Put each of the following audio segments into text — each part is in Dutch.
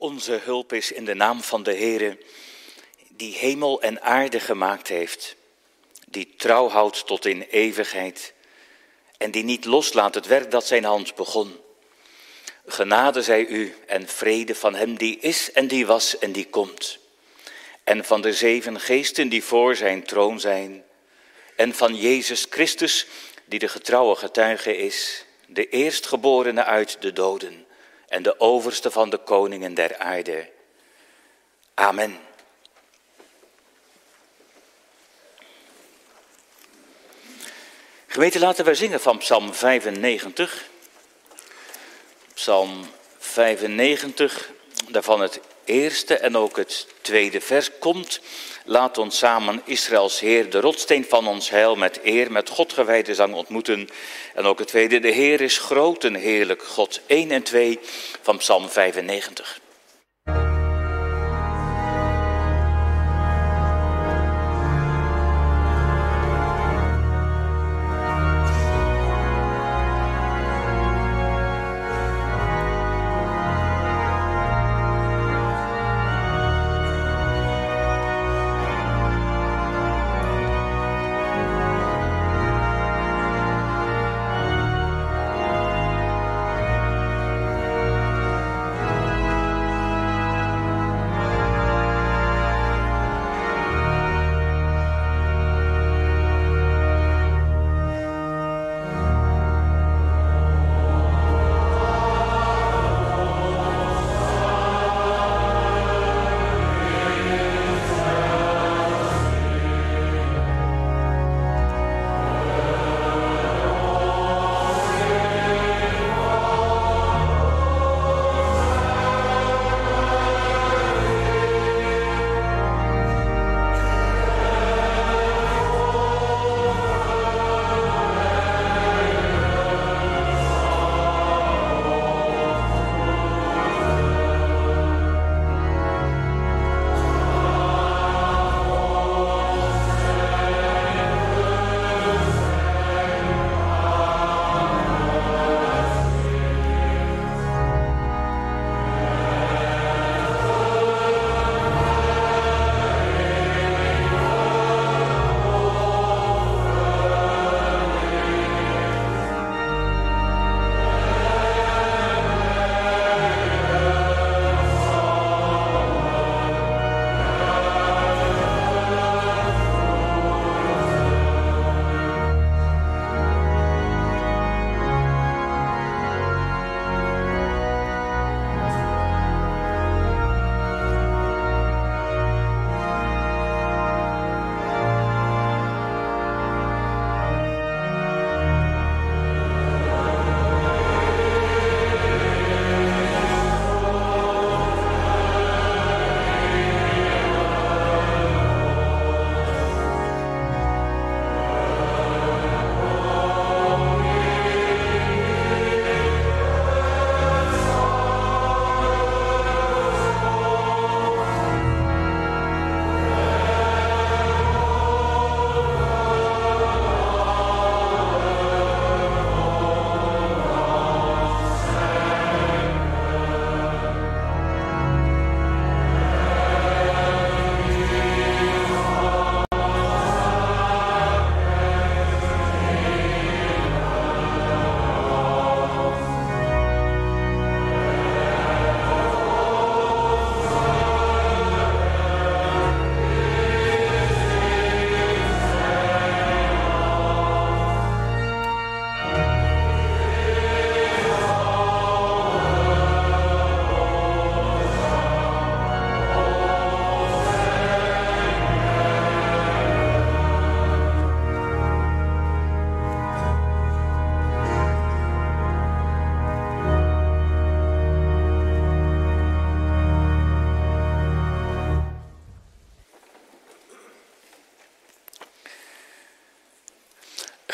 Onze hulp is in de naam van de Heere, die hemel en aarde gemaakt heeft, die trouw houdt tot in eeuwigheid en die niet loslaat het werk dat zijn hand begon. Genade zij u en vrede van hem die is en die was en die komt. En van de zeven geesten die voor zijn troon zijn. En van Jezus Christus, die de getrouwe getuige is, de eerstgeborene uit de doden en de overste van de koningen der aarde. Amen. Gemeente, laten wij zingen van Psalm 95. Psalm 95, daarvan het eerste en ook het tweede vers komt. Laat ons samen Israëls Heer, de rotsteen van ons heil, met eer, met God gewijde zang ontmoeten. En ook het tweede, de Heer is groot en heerlijk, God 1 en 2 van Psalm 95.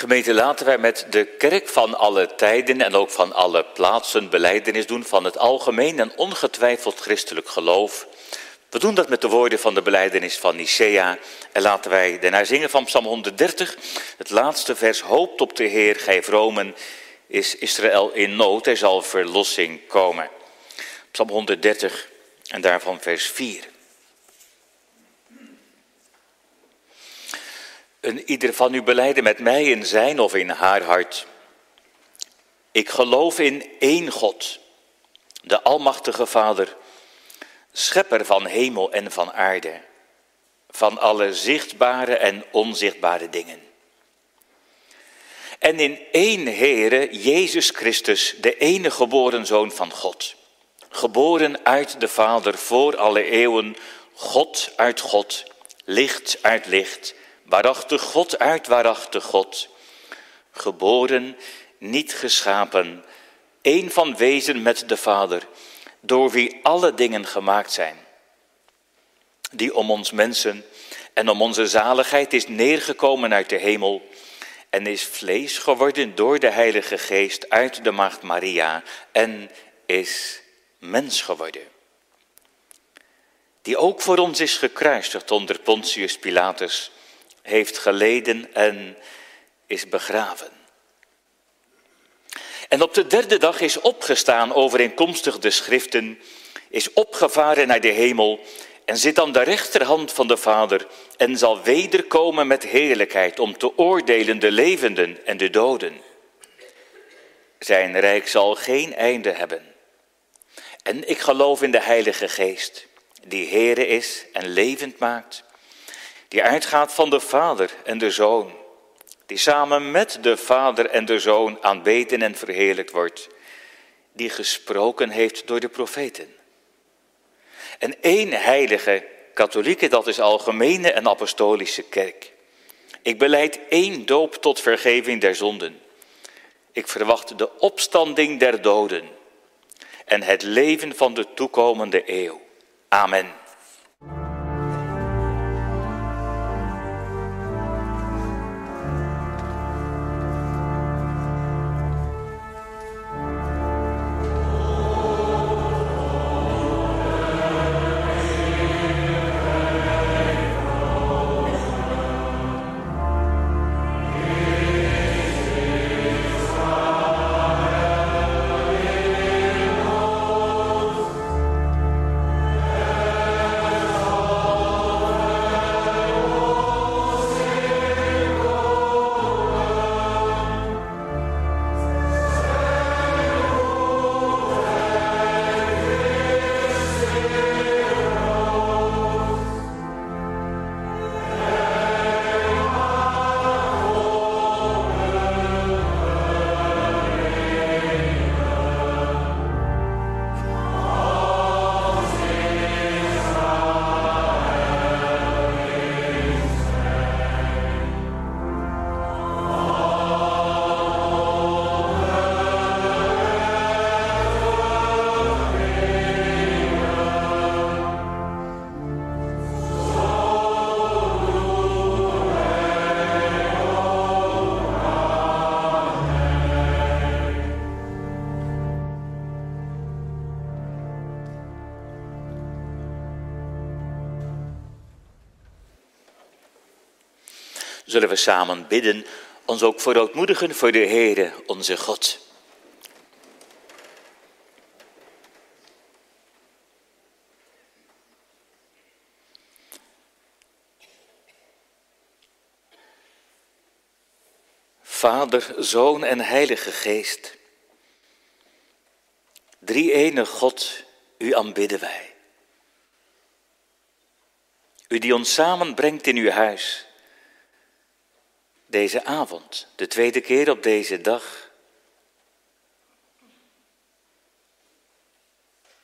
Gemeente, laten wij met de kerk van alle tijden en ook van alle plaatsen beleidenis doen van het algemeen en ongetwijfeld christelijk geloof. We doen dat met de woorden van de beleidenis van Nicea en laten wij daarna zingen van Psalm 130. Het laatste vers hoopt op de Heer, gij vromen, is Israël in nood, er zal verlossing komen. Psalm 130, en daarvan vers 4. Een ieder van u beleiden met mij in zijn of in haar hart. Ik geloof in één God, de Almachtige Vader, schepper van hemel en van aarde, van alle zichtbare en onzichtbare dingen. En in één Heere, Jezus Christus, de enige geboren Zoon van God, geboren uit de Vader voor alle eeuwen, God uit God, licht uit licht, waarachtig God uit waarachtig God, geboren, niet geschapen, één van wezen met de Vader, door wie alle dingen gemaakt zijn, die om ons mensen en om onze zaligheid is neergekomen uit de hemel en is vlees geworden door de Heilige Geest uit de Maagd Maria en is mens geworden. Die ook voor ons is gekruisigd onder Pontius Pilatus, heeft geleden en is begraven. En op de derde dag is opgestaan overeenkomstig de schriften, is opgevaren naar de hemel en zit aan de rechterhand van de Vader en zal wederkomen met heerlijkheid om te oordelen de levenden en de doden. Zijn rijk zal geen einde hebben. En ik geloof in de Heilige Geest, die Heere is en levend maakt, die uitgaat van de Vader en de Zoon, die samen met de Vader en de Zoon aanbeten en verheerlijkt wordt, die gesproken heeft door de profeten. En één heilige katholieke, dat is algemene en apostolische kerk. Ik beleid één doop tot vergeving der zonden. Ik verwacht de opstanding der doden en het leven van de toekomende eeuw. Amen. Zullen we samen bidden, ons ook verootmoedigen voor de Heere, onze God. Vader, Zoon en Heilige Geest. Drie ene God, u aanbidden wij. U die ons samenbrengt in uw huis deze avond, de tweede keer op deze dag.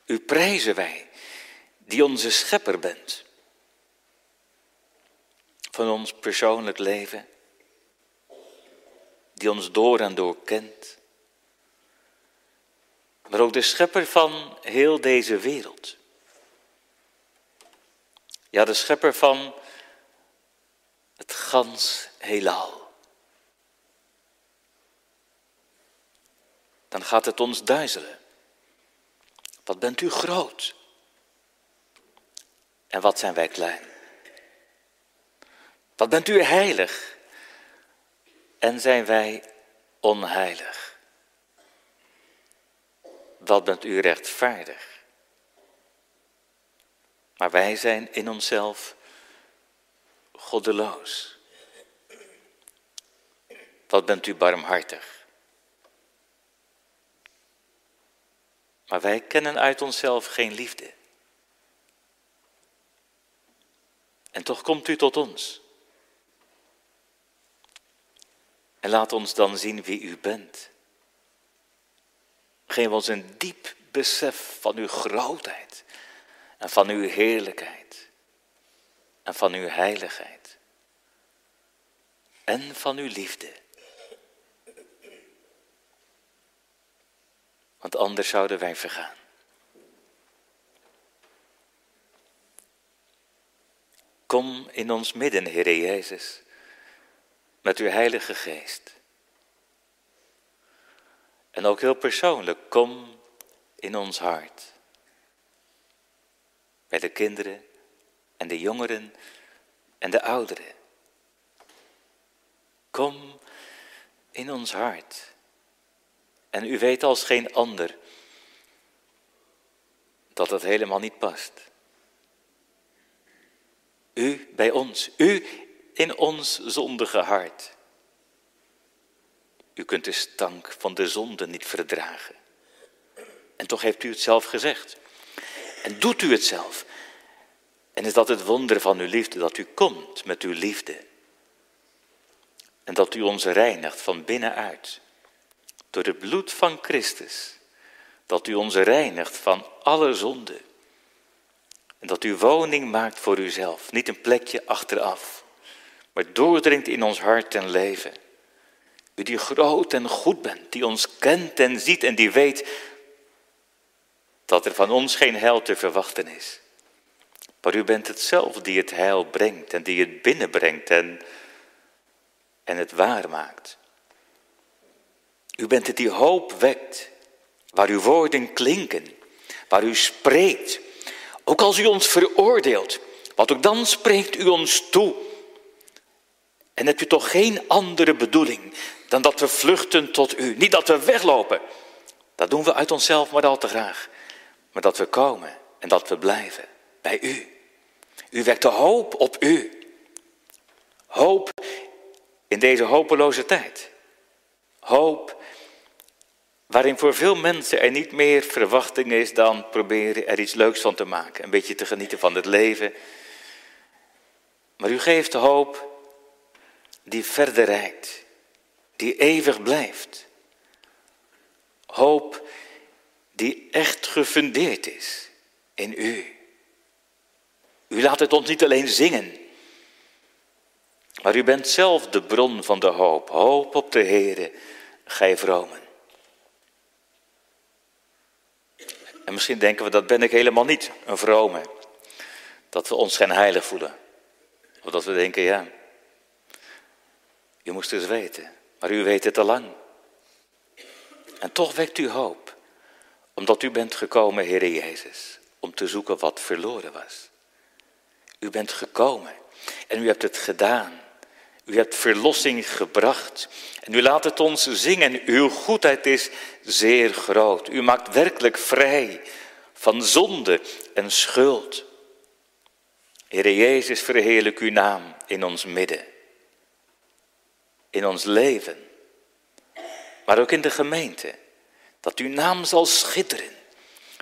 U prijzen wij, die onze schepper bent. Van ons persoonlijk leven, die ons door en door kent. Maar ook de schepper van heel deze wereld. Ja, de schepper van het gans heelal. Dan gaat het ons duizelen. Wat bent u groot? En wat zijn wij klein? Wat bent u heilig? En zijn wij onheilig? Wat bent u rechtvaardig? Maar wij zijn in onszelf goddeloos. Wat bent u barmhartig. Maar wij kennen uit onszelf geen liefde. En toch komt u tot ons. En laat ons dan zien wie u bent. Geef ons een diep besef van uw grootheid en van uw heerlijkheid en van uw heiligheid en van uw liefde. Want anders zouden wij vergaan. Kom in ons midden, Heer Jezus, met uw Heilige Geest. En ook heel persoonlijk, kom in ons hart. Bij de kinderen en de jongeren en de ouderen. Kom in ons hart. En u weet als geen ander dat het helemaal niet past. U bij ons, u in ons zondige hart. U kunt de stank van de zonde niet verdragen. En toch heeft u het zelf gezegd. En doet u het zelf. En is dat het wonder van uw liefde, dat u komt met uw liefde. En dat u ons reinigt van binnenuit. Door het bloed van Christus. Dat u ons reinigt van alle zonde. En dat u woning maakt voor uzelf. Niet een plekje achteraf. Maar doordringt in ons hart en leven. U die groot en goed bent. Die ons kent en ziet en die weet dat er van ons geen heil te verwachten is. Maar u bent het zelf die het heil brengt en die het binnenbrengt en, en het waar maakt. U bent het die hoop wekt, waar uw woorden klinken, waar u spreekt. Ook als u ons veroordeelt, wat ook dan spreekt u ons toe. En hebt u toch geen andere bedoeling dan dat we vluchten tot u. Niet dat we weglopen. Dat doen we uit onszelf maar al te graag maar dat we komen en dat we blijven bij u. U wekt de hoop op u. Hoop in deze hopeloze tijd. Hoop waarin voor veel mensen er niet meer verwachting is dan proberen er iets leuks van te maken. Een beetje te genieten van het leven. Maar u geeft hoop die verder reikt. Die eeuwig blijft. Hoop die echt gefundeerd is in u. U laat het ons niet alleen zingen, maar u bent zelf de bron van de hoop. Hoop op de Heere, gij vromen. En misschien denken we, dat ben ik helemaal niet, een vrome. Dat we ons geen heilig voelen. Of dat we denken, ja, u moest eens weten, maar u weet het al lang. En toch wekt u hoop omdat u bent gekomen, Heere Jezus, om te zoeken wat verloren was. U bent gekomen en u hebt het gedaan. U hebt verlossing gebracht. En u laat het ons zingen. Uw goedheid is zeer groot. U maakt werkelijk vrij van zonde en schuld. Heere Jezus, verheerlijk uw naam in ons midden. In ons leven. Maar ook in de gemeente. Dat uw naam zal schitteren.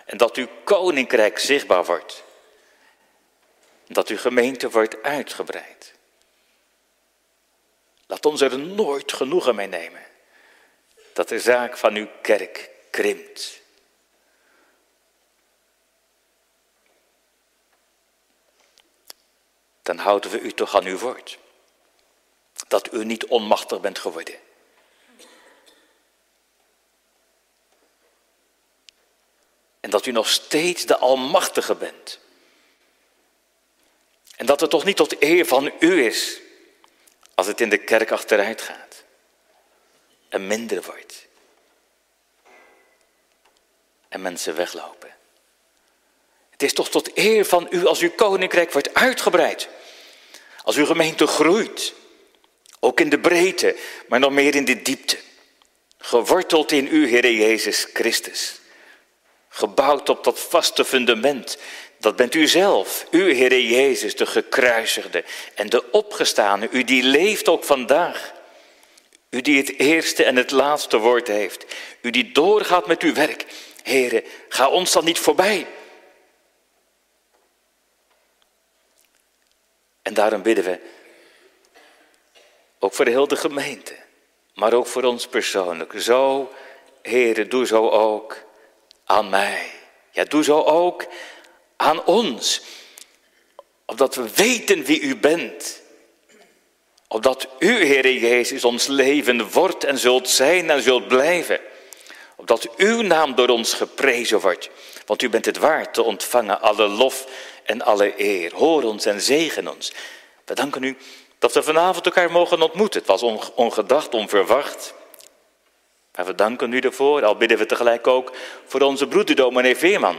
En dat uw koninkrijk zichtbaar wordt. Dat uw gemeente wordt uitgebreid. Laat ons er nooit genoegen mee nemen. Dat de zaak van uw kerk krimpt. Dan houden we u toch aan uw woord. Dat u niet onmachtig bent geworden. En dat u nog steeds de Almachtige bent. En dat het toch niet tot eer van u is als het in de kerk achteruit gaat en minder wordt. En mensen weglopen. Het is toch tot eer van u als uw koninkrijk wordt uitgebreid. Als uw gemeente groeit. Ook in de breedte, maar nog meer in de diepte. Geworteld in u, Heer Jezus Christus. gebouwd op dat vaste fundament. Dat bent u zelf, u Heere Jezus, de gekruisigde en de opgestane, u die leeft ook vandaag. U die het eerste en het laatste woord heeft, u die doorgaat met uw werk. Heere, ga ons dan niet voorbij. En daarom bidden we, ook voor de hele gemeente, maar ook voor ons persoonlijk. Zo, Heere, doe zo ook aan mij. Ja, doe zo ook aan ons. Opdat we weten wie u bent. Opdat u, Heere Jezus, ons leven wordt en zult zijn en zult blijven. Opdat uw naam door ons geprezen wordt. Want u bent het waard te ontvangen alle lof en alle eer. Hoor ons en zegen ons. We danken u dat we vanavond elkaar mogen ontmoeten. Het was ongedacht, onverwacht. Maar we danken u ervoor, al bidden we tegelijk ook voor onze broeder dominee Veerman.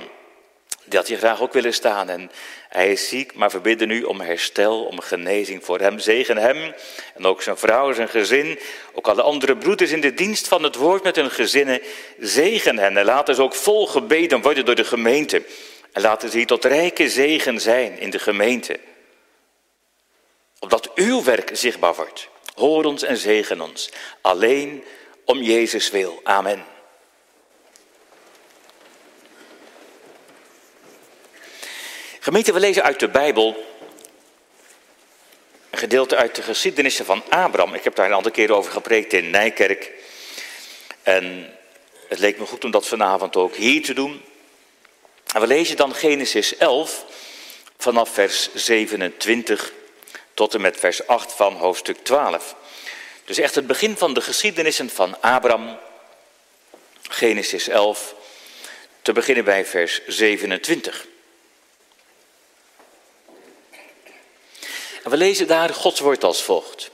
Die had hier graag ook willen staan en hij is ziek, maar we bidden u om herstel, om genezing voor hem. Zegen hem en ook zijn vrouw, zijn gezin, ook alle andere broeders in de dienst van het woord met hun gezinnen. Zegen hen en laten ze ook vol gebeden worden door de gemeente. En laten ze hier tot rijke zegen zijn in de gemeente. Opdat uw werk zichtbaar wordt. Hoor ons en zegen ons. Alleen om Jezus wil. Amen. Gemeente, we lezen uit de Bijbel een gedeelte uit de geschiedenissen van Abraham. Ik heb daar een aantal keer over gepreekt in Nijkerk. En het leek me goed om dat vanavond ook hier te doen. En we lezen dan Genesis 11 vanaf vers 27 tot en met vers 8 van hoofdstuk 12. Dus echt het begin van de geschiedenissen van Abraham, Genesis 11, te beginnen bij vers 27. We lezen daar Gods woord als volgt.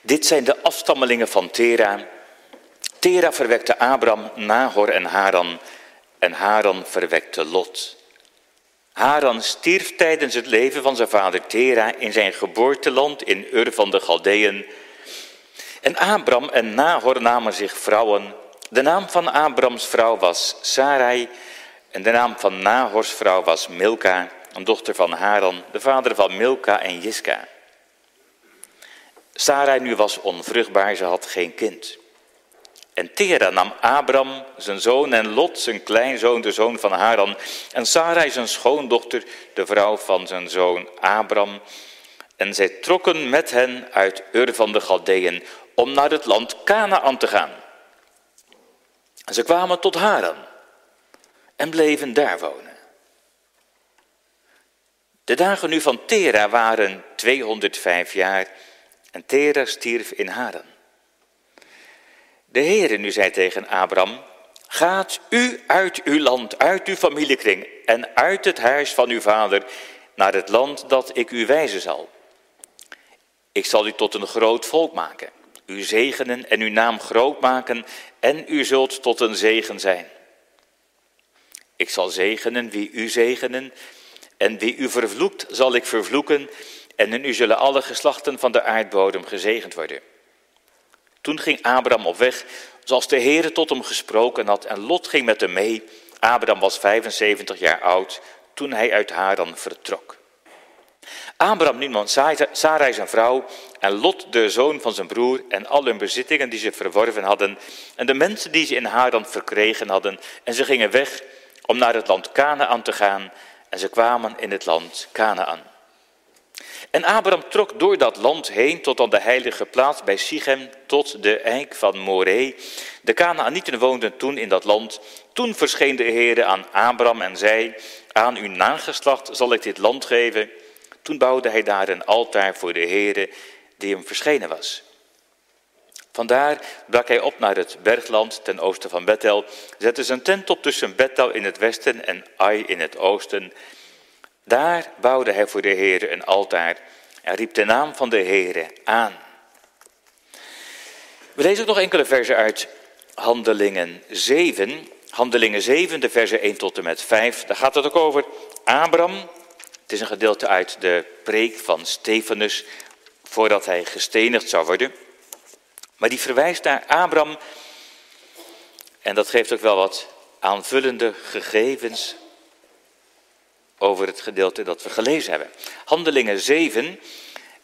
Dit zijn de afstammelingen van Tera. Tera verwekte Abram, Nahor en Haran. En Haran verwekte Lot. Haran stierf tijdens het leven van zijn vader Tera in zijn geboorteland in Ur van de Galdeën. En Abram en Nahor namen zich vrouwen. De naam van Abrams vrouw was Sarai en de naam van Nahors vrouw was Milka, een dochter van Haran, de vader van Milka en Jiska. Sarai nu was onvruchtbaar, ze had geen kind. En Tera nam Abram, zijn zoon, en Lot, zijn kleinzoon, de zoon van Haran, en Sarai, zijn schoondochter, de vrouw van zijn zoon Abram. En zij trokken met hen uit Ur van de Galdeën om naar het land Canaan te gaan. Ze kwamen tot Haran en bleven daar wonen. De dagen nu van Tera waren 205 jaar en Tera stierf in Haran. De Heere nu zei tegen Abraham, gaat u uit uw land, uit uw familiekring en uit het huis van uw vader naar het land dat ik u wijzen zal. Ik zal u tot een groot volk maken, u zegenen en uw naam groot maken en u zult tot een zegen zijn. Ik zal zegenen wie u zegenen en wie u vervloekt zal ik vervloeken en in u zullen alle geslachten van de aardbodem gezegend worden. Toen ging Abraham op weg, zoals de Heere tot hem gesproken had, en Lot ging met hem mee. Abraham was 75 jaar oud toen hij uit Haran vertrok. Abraham nam Sarai zijn vrouw en Lot de zoon van zijn broer en al hun bezittingen die ze verworven hadden en de mensen die ze in Haran verkregen hadden en ze gingen weg om naar het land Canaan te gaan en ze kwamen in het land Canaan. En Abraham trok door dat land heen tot aan de heilige plaats bij Sichem, tot de eik van Moree. De Canaanieten woonden toen in dat land. Toen verscheen de Heer aan Abraham en zei, aan uw nageslacht zal ik dit land geven. Toen bouwde hij daar een altaar voor de Heer die hem verschenen was. Vandaar brak hij op naar het bergland ten oosten van Bethel, zette zijn tent op tussen Bethel in het westen en Ai in het oosten. Daar bouwde hij voor de Heer een altaar en riep de naam van de Heer aan. We lezen ook nog enkele versen uit Handelingen 7. Handelingen 7, de versen 1 tot en met 5. Daar gaat het ook over Abraham. Het is een gedeelte uit de preek van Stefanus voordat hij gestenigd zou worden. Maar die verwijst naar Abraham En dat geeft ook wel wat aanvullende gegevens over het gedeelte dat we gelezen hebben. Handelingen 7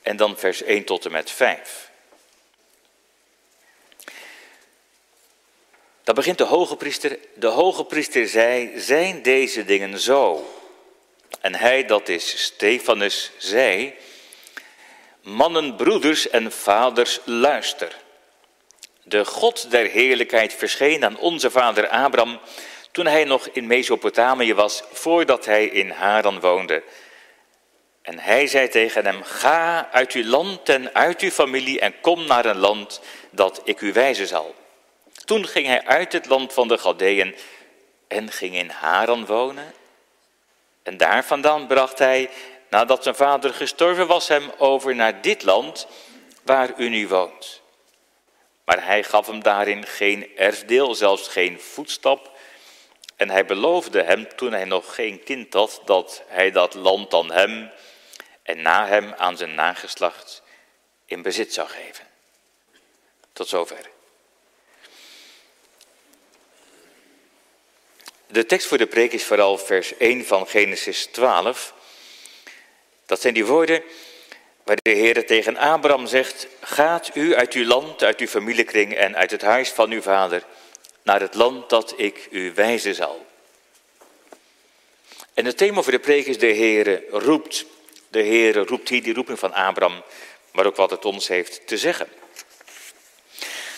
en dan vers 1 tot en met 5. Dan begint de hoge priester. De hoge priester zei: Zijn deze dingen zo? En hij, dat is Stefanus, zei: Mannen, broeders en vaders, luister. De God der heerlijkheid verscheen aan onze vader Abraham toen hij nog in Mesopotamië was, voordat hij in Haran woonde. En hij zei tegen hem: Ga uit uw land en uit uw familie en kom naar een land dat ik u wijzen zal. Toen ging hij uit het land van de Galdeën en ging in Haran wonen. En daar vandaan bracht hij, nadat zijn vader gestorven was, hem over naar dit land waar u nu woont. Maar hij gaf hem daarin geen erfdeel, zelfs geen voetstap. En hij beloofde hem, toen hij nog geen kind had, dat hij dat land aan hem en na hem aan zijn nageslacht in bezit zou geven. Tot zover. De tekst voor de preek is vooral vers 1 van Genesis 12. Dat zijn die woorden waar de Heer tegen Abraham zegt: Gaat u uit uw land, uit uw familiekring en uit het huis van uw vader naar het land dat ik u wijzen zal. En het thema voor de preek is de Heere roept. De Heere roept hier die roeping van Abraham, maar ook wat het ons heeft te zeggen.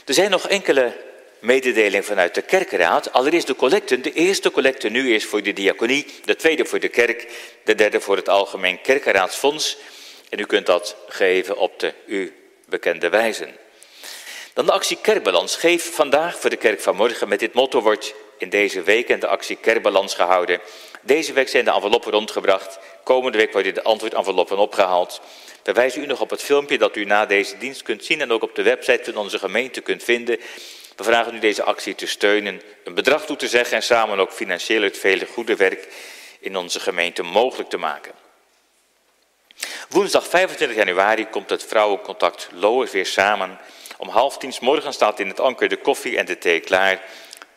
Er zijn nog enkele mededelingen vanuit de kerkenraad. Allereerst de collecten. De eerste collecte nu is voor de diaconie, de tweede voor de kerk, de derde voor het Algemeen Kerkenraadsfonds. En u kunt dat geven op de u bekende wijze. Dan de actie Kerkbalans. Geef vandaag voor de kerk van morgen. Met dit motto wordt in deze week de actie Kerkbalans gehouden. Deze week zijn de enveloppen rondgebracht. Komende week worden de antwoordenveloppen opgehaald. We wijzen u nog op het filmpje dat u na deze dienst kunt zien en ook op de website van onze gemeente kunt vinden. We vragen u deze actie te steunen, een bedrag toe te zeggen en samen ook financieel het vele goede werk in onze gemeente mogelijk te maken. Woensdag 25 januari komt het vrouwencontact Loos weer samen. Om half tien morgen staat in het anker de koffie en de thee klaar.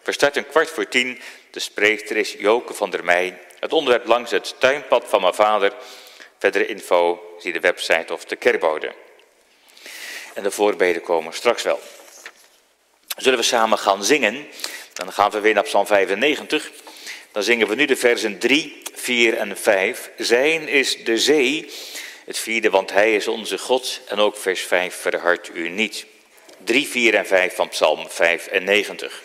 We starten kwart voor tien. De spreekster is Joke van der Meij. Het onderwerp langs het tuinpad van mijn vader. Verdere info zie de website of de kerkbode. En de voorbeden komen straks wel. Zullen we samen gaan zingen? Dan gaan we weer naar Psalm 95. Dan zingen we nu de versen 3, 4 en 5. Zijn is de zee. Het vierde, want hij is onze God. En ook vers 5, verhard u niet. 3, 4 en 5 van Psalm 95.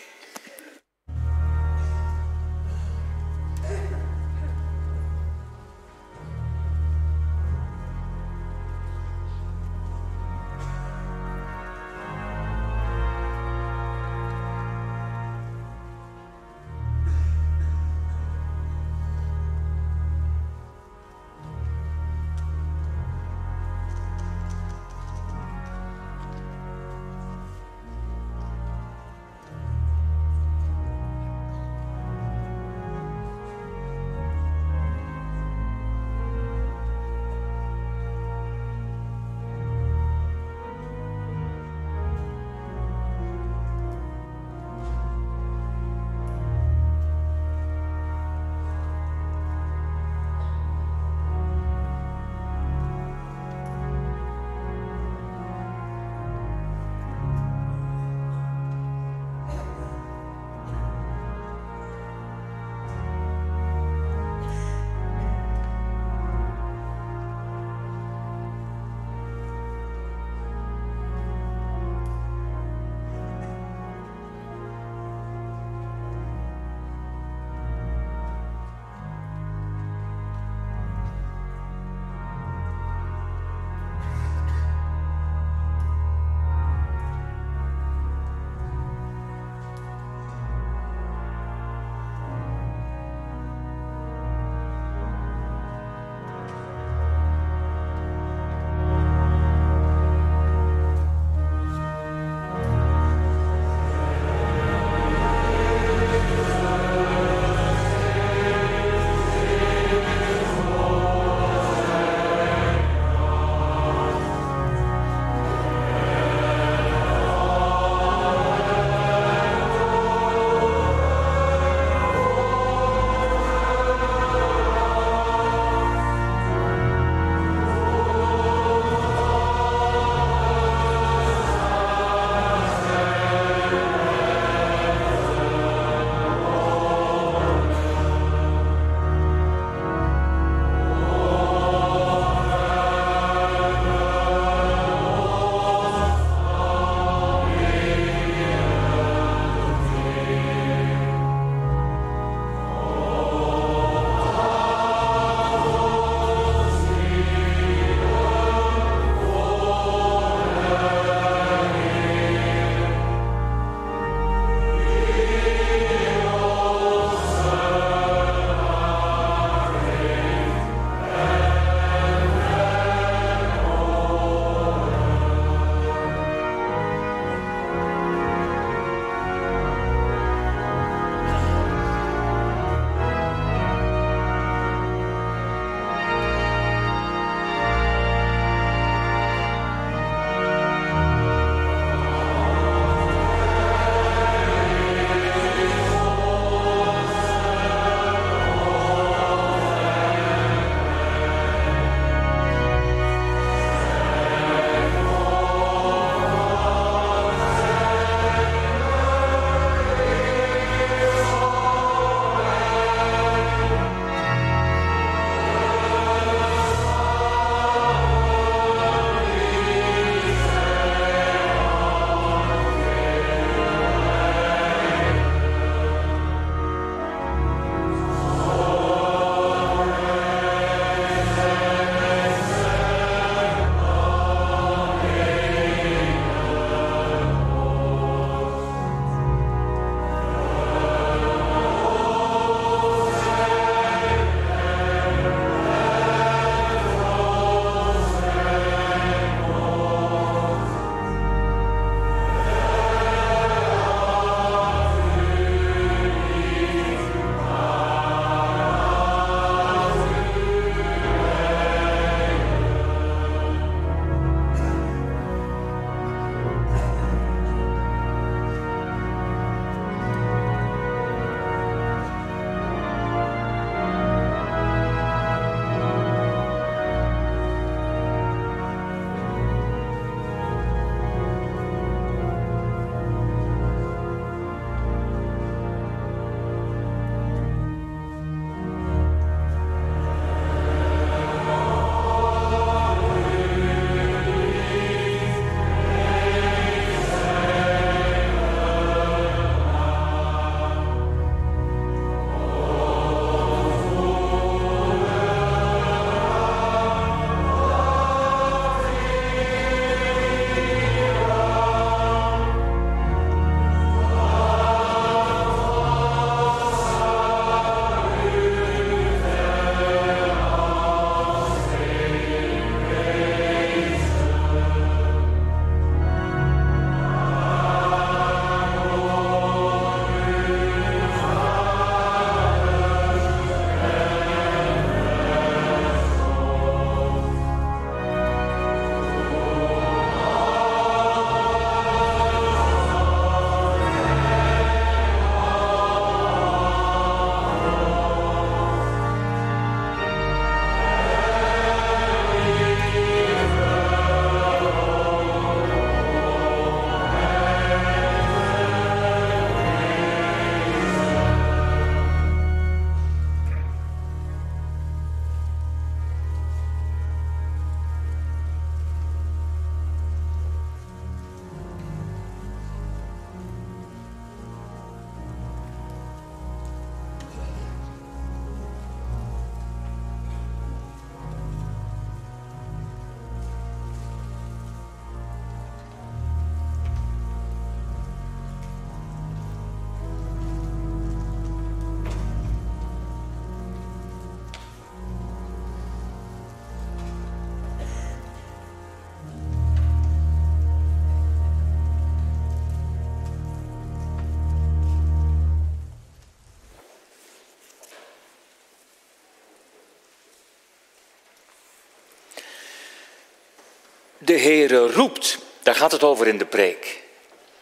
De Heere roept, daar gaat het over in de preek.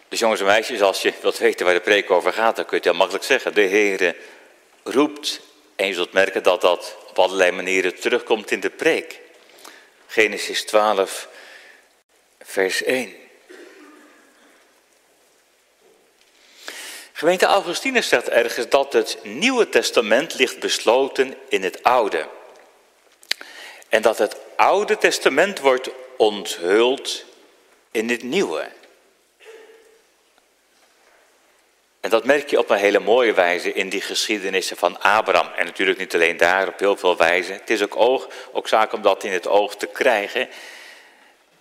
Dus jongens en meisjes, als je wilt weten waar de preek over gaat, dan kun je het heel makkelijk zeggen. De Heere roept. En je zult merken dat dat op allerlei manieren terugkomt in de preek. Genesis 12, vers 1. Gemeente Augustinus zegt ergens dat het Nieuwe Testament ligt besloten in het Oude. En dat het Oude Testament wordt onthuld in het Nieuwe. En dat merk je op een hele mooie wijze in die geschiedenissen van Abraham. En natuurlijk niet alleen daar, op heel veel wijzen. Het is ook, oog, ook zaak om dat in het oog te krijgen.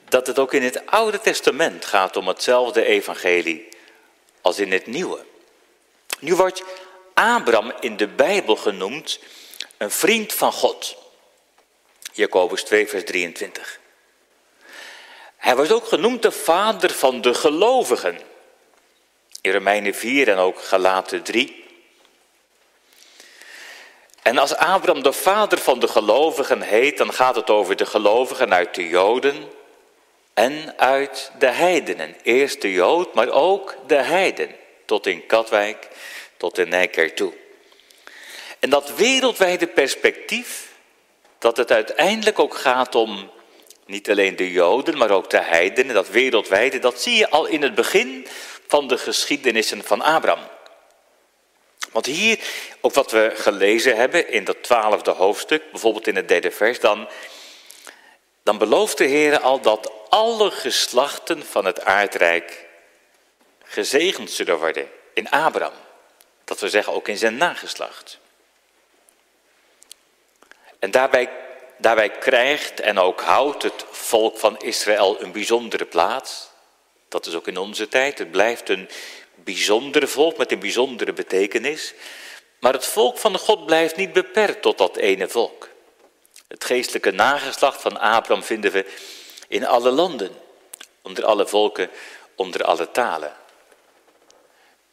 Dat het ook in het Oude Testament gaat om hetzelfde evangelie als in het Nieuwe. Nu wordt Abraham in de Bijbel genoemd een vriend van God. Jacobus 2, vers 23. Hij wordt ook genoemd de vader van de gelovigen. In Romeinen 4 en ook Galaten 3. En als Abraham de vader van de gelovigen heet, dan gaat het over de gelovigen uit de Joden en uit de heidenen. Eerst de Jood, maar ook de heiden. Tot in Katwijk, tot in Nijkerk toe. En dat wereldwijde perspectief, dat het uiteindelijk ook gaat om niet alleen de Joden, maar ook de heidenen, dat wereldwijde, dat zie je al in het begin van de geschiedenissen van Abraham. Want hier, ook wat we gelezen hebben in dat twaalfde hoofdstuk, bijvoorbeeld in het derde vers, dan, dan belooft de Heer al dat alle geslachten van het aardrijk gezegend zullen worden in Abraham. Dat we zeggen ook in zijn nageslacht. En daarbij, daarbij krijgt en ook houdt het volk van Israël een bijzondere plaats. Dat is ook in onze tijd. Het blijft een bijzondere volk met een bijzondere betekenis. Maar het volk van God blijft niet beperkt tot dat ene volk. Het geestelijke nageslacht van Abraham vinden we in alle landen, onder alle volken, onder alle talen.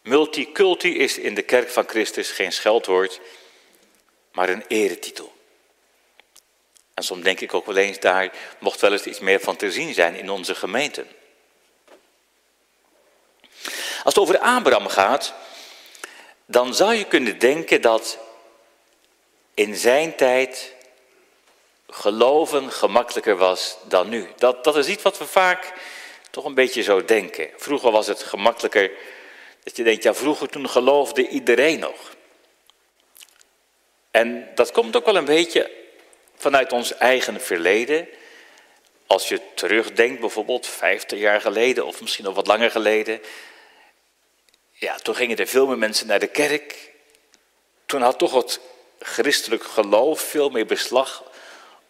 Multiculti is in de kerk van Christus geen scheldwoord, maar een eretitel. En soms denk ik ook wel eens, daar mocht wel eens iets meer van te zien zijn in onze gemeenten. Als het over Abraham gaat, dan zou je kunnen denken dat in zijn tijd geloven gemakkelijker was dan nu. Dat, dat is iets wat we vaak toch een beetje zo denken. Vroeger was het gemakkelijker dat je denkt, ja vroeger toen geloofde iedereen nog. En dat komt ook wel een beetje vanuit ons eigen verleden. Als je terugdenkt, bijvoorbeeld 50 jaar geleden of misschien nog wat langer geleden, ja, toen gingen er veel meer mensen naar de kerk. Toen had toch het christelijk geloof veel meer beslag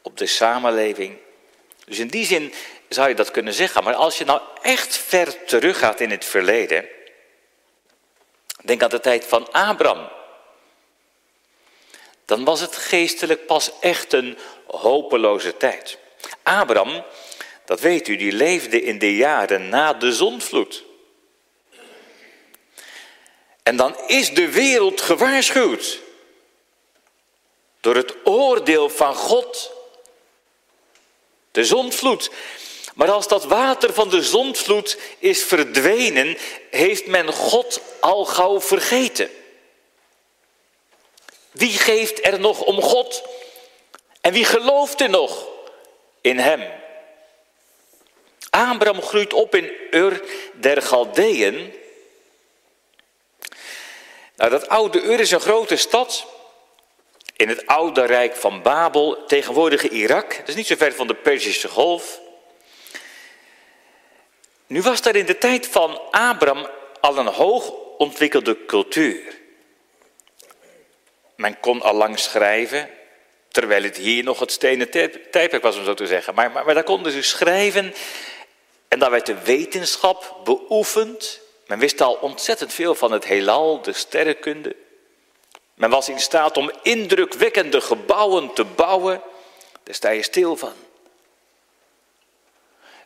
op de samenleving. Dus in die zin zou je dat kunnen zeggen. Maar als je nou echt ver teruggaat in het verleden. Denk aan de tijd van Abraham. Dan was het geestelijk pas echt een hopeloze tijd. Abraham, dat weet u, die leefde in de jaren na de zondvloed. En dan is de wereld gewaarschuwd door het oordeel van God. De zondvloed. Maar als dat water van de zondvloed is verdwenen, heeft men God al gauw vergeten. Wie geeft er nog om God? En wie gelooft er nog in Hem? Abraham groeit op in Ur der Galdeën nou, dat oude Ur is een grote stad in het oude rijk van Babel, tegenwoordige Irak. Dat is niet zo ver van de Perzische Golf. Nu was daar in de tijd van Abraham al een hoog ontwikkelde cultuur. Men kon al lang schrijven, terwijl het hier nog het stenen tijdperk was, om zo te zeggen. Maar, maar, maar daar konden ze schrijven en daar werd de wetenschap beoefend. Men wist al ontzettend veel van het heelal, de sterrenkunde. Men was in staat om indrukwekkende gebouwen te bouwen. Daar sta je stil van.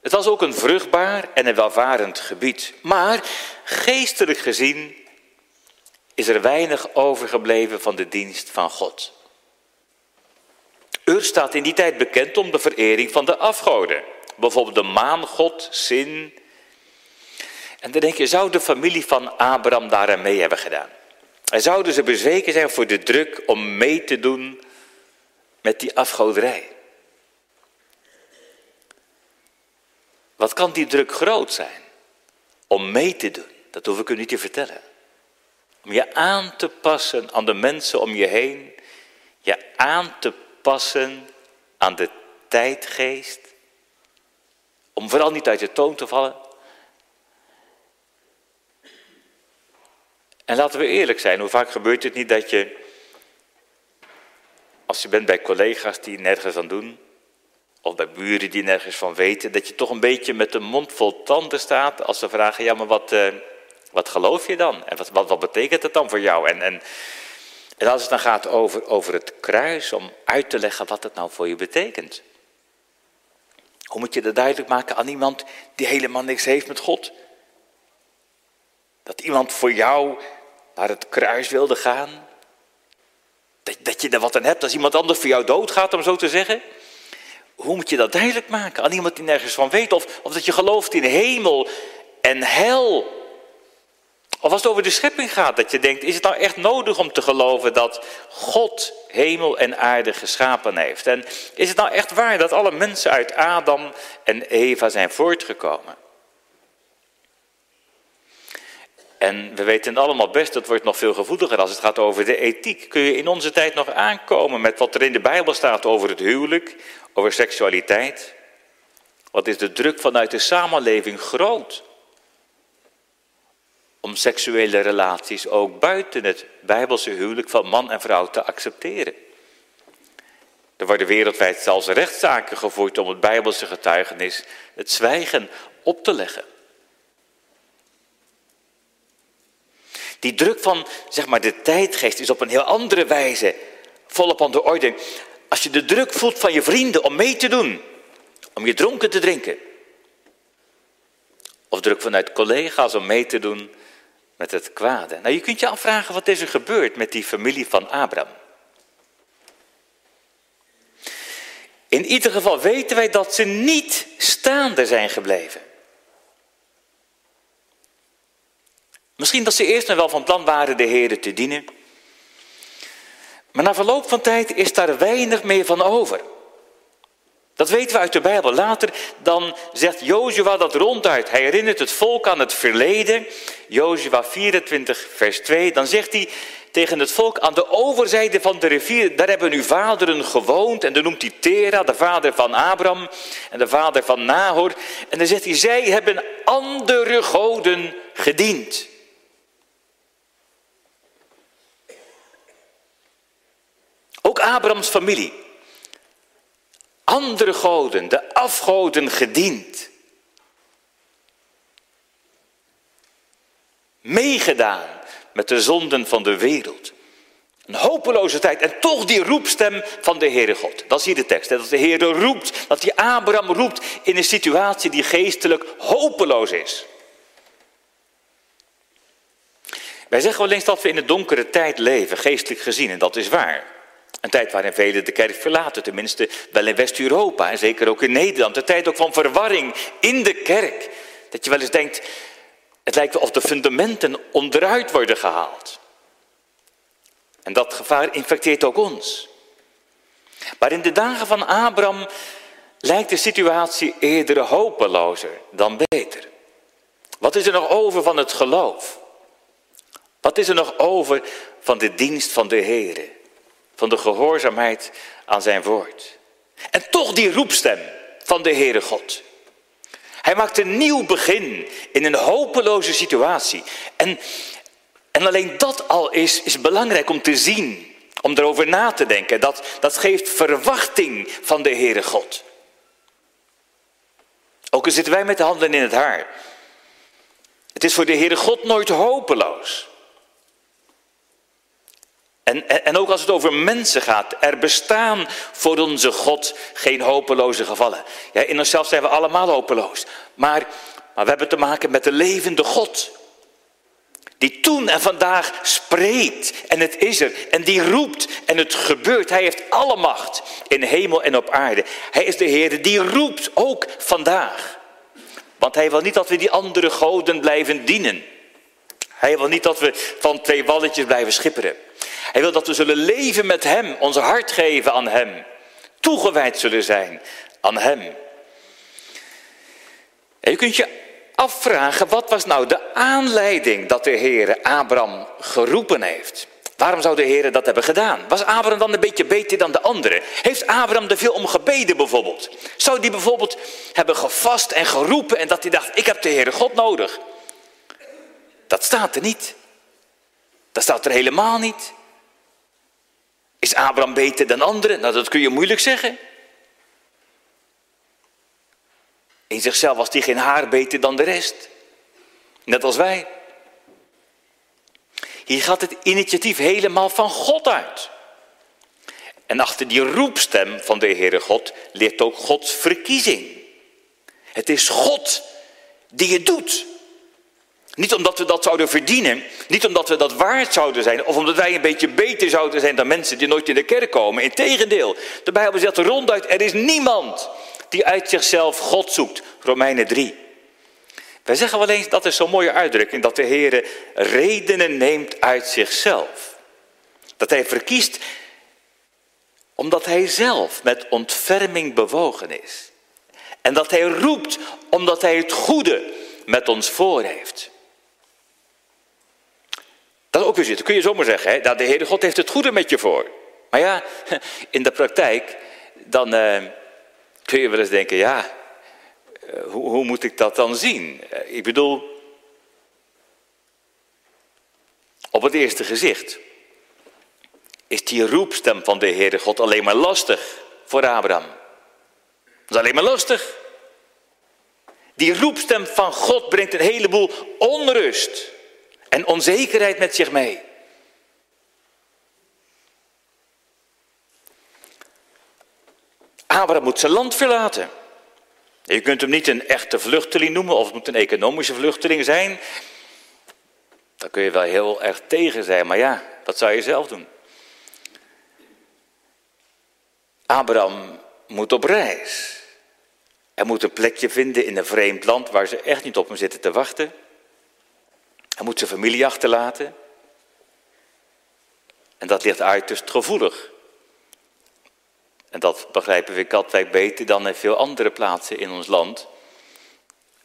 Het was ook een vruchtbaar en een welvarend gebied. Maar geestelijk gezien is er weinig overgebleven van de dienst van God. Ur staat in die tijd bekend om de verering van de afgoden. Bijvoorbeeld de maangod, Sin. En dan denk je, zou de familie van Abraham daar mee hebben gedaan? En zouden ze bezweken zijn voor de druk om mee te doen met die afgoderij? Wat kan die druk groot zijn? Om mee te doen, dat hoef ik u niet te vertellen. Om je aan te passen aan de mensen om je heen. Je aan te passen aan de tijdgeest. Om vooral niet uit je toon te vallen. En laten we eerlijk zijn, hoe vaak gebeurt het niet dat je, als je bent bij collega's die nergens aan doen, of bij buren die nergens van weten, dat je toch een beetje met de mond vol tanden staat als ze vragen, ja maar wat, uh, wat geloof je dan? En wat, wat, wat betekent het dan voor jou? En, en, en als het dan gaat over, over het kruis, om uit te leggen wat het nou voor je betekent. Hoe moet je dat duidelijk maken aan iemand die helemaal niks heeft met God? Dat iemand voor jou naar het kruis wilde gaan? Dat, dat je er wat aan hebt als iemand anders voor jou doodgaat, om zo te zeggen? Hoe moet je dat duidelijk maken aan iemand die nergens van weet? Of, of dat je gelooft in hemel en hel? Of als het over de schepping gaat, dat je denkt, is het nou echt nodig om te geloven dat God hemel en aarde geschapen heeft? En is het nou echt waar dat alle mensen uit Adam en Eva zijn voortgekomen? En we weten allemaal best, dat wordt nog veel gevoeliger als het gaat over de ethiek. Kun je in onze tijd nog aankomen met wat er in de Bijbel staat over het huwelijk, over seksualiteit? Wat is de druk vanuit de samenleving groot? Om seksuele relaties ook buiten het Bijbelse huwelijk van man en vrouw te accepteren. Er worden wereldwijd zelfs rechtszaken gevoerd om het Bijbelse getuigenis, het zwijgen, op te leggen. Die druk van zeg maar, de tijdgeest is op een heel andere wijze volop aan de orde. Als je de druk voelt van je vrienden om mee te doen, om je dronken te drinken. Of druk vanuit collega's om mee te doen met het kwade. Nou, je kunt je afvragen wat is er gebeurd met die familie van Abraham. In ieder geval weten wij dat ze niet staande zijn gebleven. Misschien dat ze eerst nog wel van plan waren de Heer te dienen. Maar na verloop van tijd is daar weinig meer van over. Dat weten we uit de Bijbel. Later dan zegt Jozua dat ronduit. Hij herinnert het volk aan het verleden. Jozua 24 vers 2. Dan zegt hij tegen het volk aan de overzijde van de rivier. Daar hebben uw vaderen gewoond. En dan noemt hij Tera, de vader van Abraham. En de vader van Nahor. En dan zegt hij, zij hebben andere goden gediend. Ook Abrahams familie. Andere goden, de afgoden gediend. Meegedaan met de zonden van de wereld. Een hopeloze tijd. En toch die roepstem van de Heere God. Dat zie je de tekst. Dat de Heere roept. Dat die Abraham roept in een situatie die geestelijk hopeloos is. Wij zeggen wel eens dat we in een donkere tijd leven, geestelijk gezien. En dat is waar. Een tijd waarin velen de kerk verlaten, tenminste wel in West-Europa en zeker ook in Nederland. Een tijd ook van verwarring in de kerk. Dat je wel eens denkt, het lijkt wel of de fundamenten onderuit worden gehaald. En dat gevaar infecteert ook ons. Maar in de dagen van Abraham lijkt de situatie eerder hopelozer dan beter. Wat is er nog over van het geloof? Wat is er nog over van de dienst van de Heer? Van de gehoorzaamheid aan zijn woord. En toch die roepstem van de Heere God. Hij maakt een nieuw begin in een hopeloze situatie. En, en alleen dat al is, is belangrijk om te zien, om erover na te denken. Dat, dat geeft verwachting van de Heere God. Ook al zitten wij met de handen in het haar. Het is voor de Heere God nooit hopeloos. En, en, ook als het over mensen gaat, er bestaan voor onze God geen hopeloze gevallen. Ja, in onszelf zijn we allemaal hopeloos. Maar, maar we hebben te maken met de levende God. Die toen en vandaag spreekt en het is er. En die roept en het gebeurt. Hij heeft alle macht in hemel en op aarde. Hij is de Heer die roept ook vandaag. Want hij wil niet dat we die andere goden blijven dienen. Hij wil niet dat we van twee walletjes blijven schipperen. Hij wil dat we zullen leven met Hem, ons hart geven aan Hem. Toegewijd zullen zijn aan Hem. En je kunt je afvragen, wat was nou de aanleiding dat de Heer Abraham geroepen heeft? Waarom zou de Heer dat hebben gedaan? Was Abraham dan een beetje beter dan de anderen? Heeft Abraham er veel om gebeden bijvoorbeeld? Zou die bijvoorbeeld hebben gevast en geroepen en dat hij dacht, ik heb de Heere God nodig? Dat staat er niet. Dat staat er helemaal niet. Is Abraham beter dan anderen? Nou, dat kun je moeilijk zeggen. In zichzelf was hij geen haar beter dan de rest. Net als wij. Hier gaat het initiatief helemaal van God uit. En achter die roepstem van de Heere God ligt ook Gods verkiezing. Het is God die het doet. Niet omdat we dat zouden verdienen, niet omdat we dat waard zouden zijn, of omdat wij een beetje beter zouden zijn dan mensen die nooit in de kerk komen. Integendeel, de Bijbel zegt ronduit, er is niemand die uit zichzelf God zoekt. Romeinen 3. Wij zeggen wel eens, dat is zo'n mooie uitdrukking, dat de Heer redenen neemt uit zichzelf. Dat hij verkiest omdat hij zelf met ontferming bewogen is. En dat hij roept omdat hij het goede met ons voor heeft. Dat ook weer zitten. Kun je zomaar zeggen, hè? de Heere God heeft het goede met je voor. Maar ja, in de praktijk, dan eh, kun je wel eens denken, ja, eh, hoe, hoe, moet ik dat dan zien? Eh, ik bedoel, op het eerste gezicht is die roepstem van de Heere God alleen maar lastig voor Abraham. Dat is alleen maar lastig. Die roepstem van God brengt een heleboel onrust en onzekerheid met zich mee. Abraham moet zijn land verlaten. Je kunt hem niet een echte vluchteling noemen of het moet een economische vluchteling zijn. Daar kun je wel heel erg tegen zijn, maar ja, wat zou je zelf doen? Abraham moet op reis. Hij moet een plekje vinden in een vreemd land waar ze echt niet op hem zitten te wachten. Hij moet zijn familie achterlaten. En dat ligt uiterst gevoelig. En dat begrijpen we in Katwijk beter dan in veel andere plaatsen in ons land.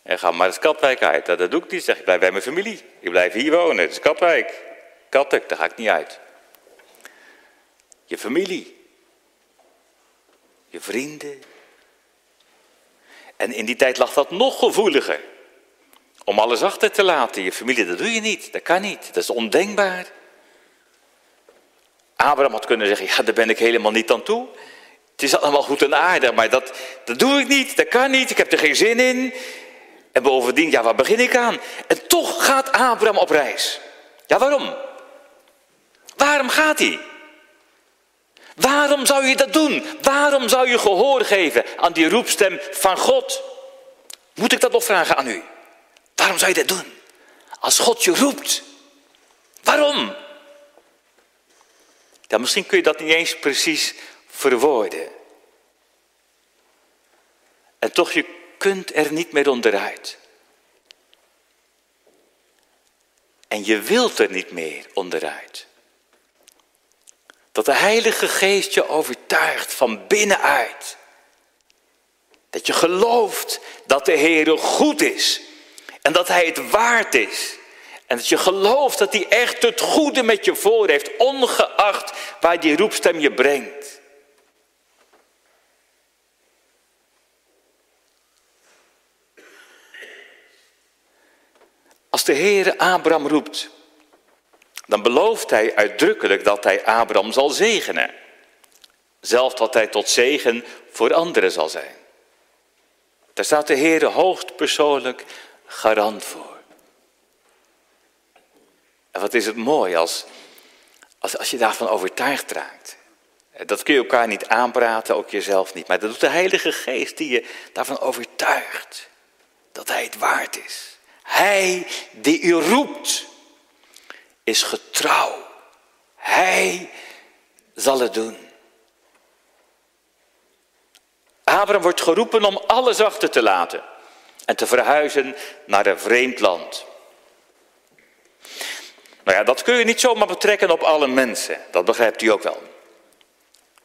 En ga maar eens Katwijk uit. Dat doe ik niet. Zeg, ik blijf bij mijn familie. Ik blijf hier wonen. Het is Katwijk. Katwijk, daar ga ik niet uit. Je familie. Je vrienden. En in die tijd lag dat nog gevoeliger. Om alles achter te laten. Je familie, dat doe je niet. Dat kan niet. Dat is ondenkbaar. Abraham had kunnen zeggen, ja, daar ben ik helemaal niet aan toe. Het is allemaal goed en aardig, maar dat, dat doe ik niet. Dat kan niet. Ik heb er geen zin in. En bovendien, ja, waar begin ik aan? En toch gaat Abraham op reis. Ja, waarom? Waarom gaat hij? Waarom zou je dat doen? Waarom zou je gehoor geven aan die roepstem van God? Moet ik dat nog vragen aan u? Waarom zou je dat doen? Als God je roept. Waarom? Ja, misschien kun je dat niet eens precies verwoorden. En toch, je kunt er niet meer onderuit. En je wilt er niet meer onderuit. Dat de Heilige Geest je overtuigt van binnenuit. Dat je gelooft dat de Heer goed is en dat Hij het waard is. En dat je gelooft dat Hij echt het goede met je voor heeft, ongeacht waar die roepstem je brengt. Als de Heere Abraham roept, dan belooft hij uitdrukkelijk dat hij Abraham zal zegenen. Zelfs dat hij tot zegen voor anderen zal zijn. Daar staat de Heere hoogstpersoonlijk garant voor. En wat is het mooi als, als, als je daarvan overtuigd raakt. Dat kun je elkaar niet aanpraten, ook jezelf niet. Maar dat doet de Heilige Geest die je daarvan overtuigt. Dat Hij het waard is. Hij die u roept. is getrouw. Hij zal het doen. Abraham wordt geroepen om alles achter te laten en te verhuizen naar een vreemd land. Nou ja, dat kun je niet zomaar betrekken op alle mensen. Dat begrijpt u ook wel.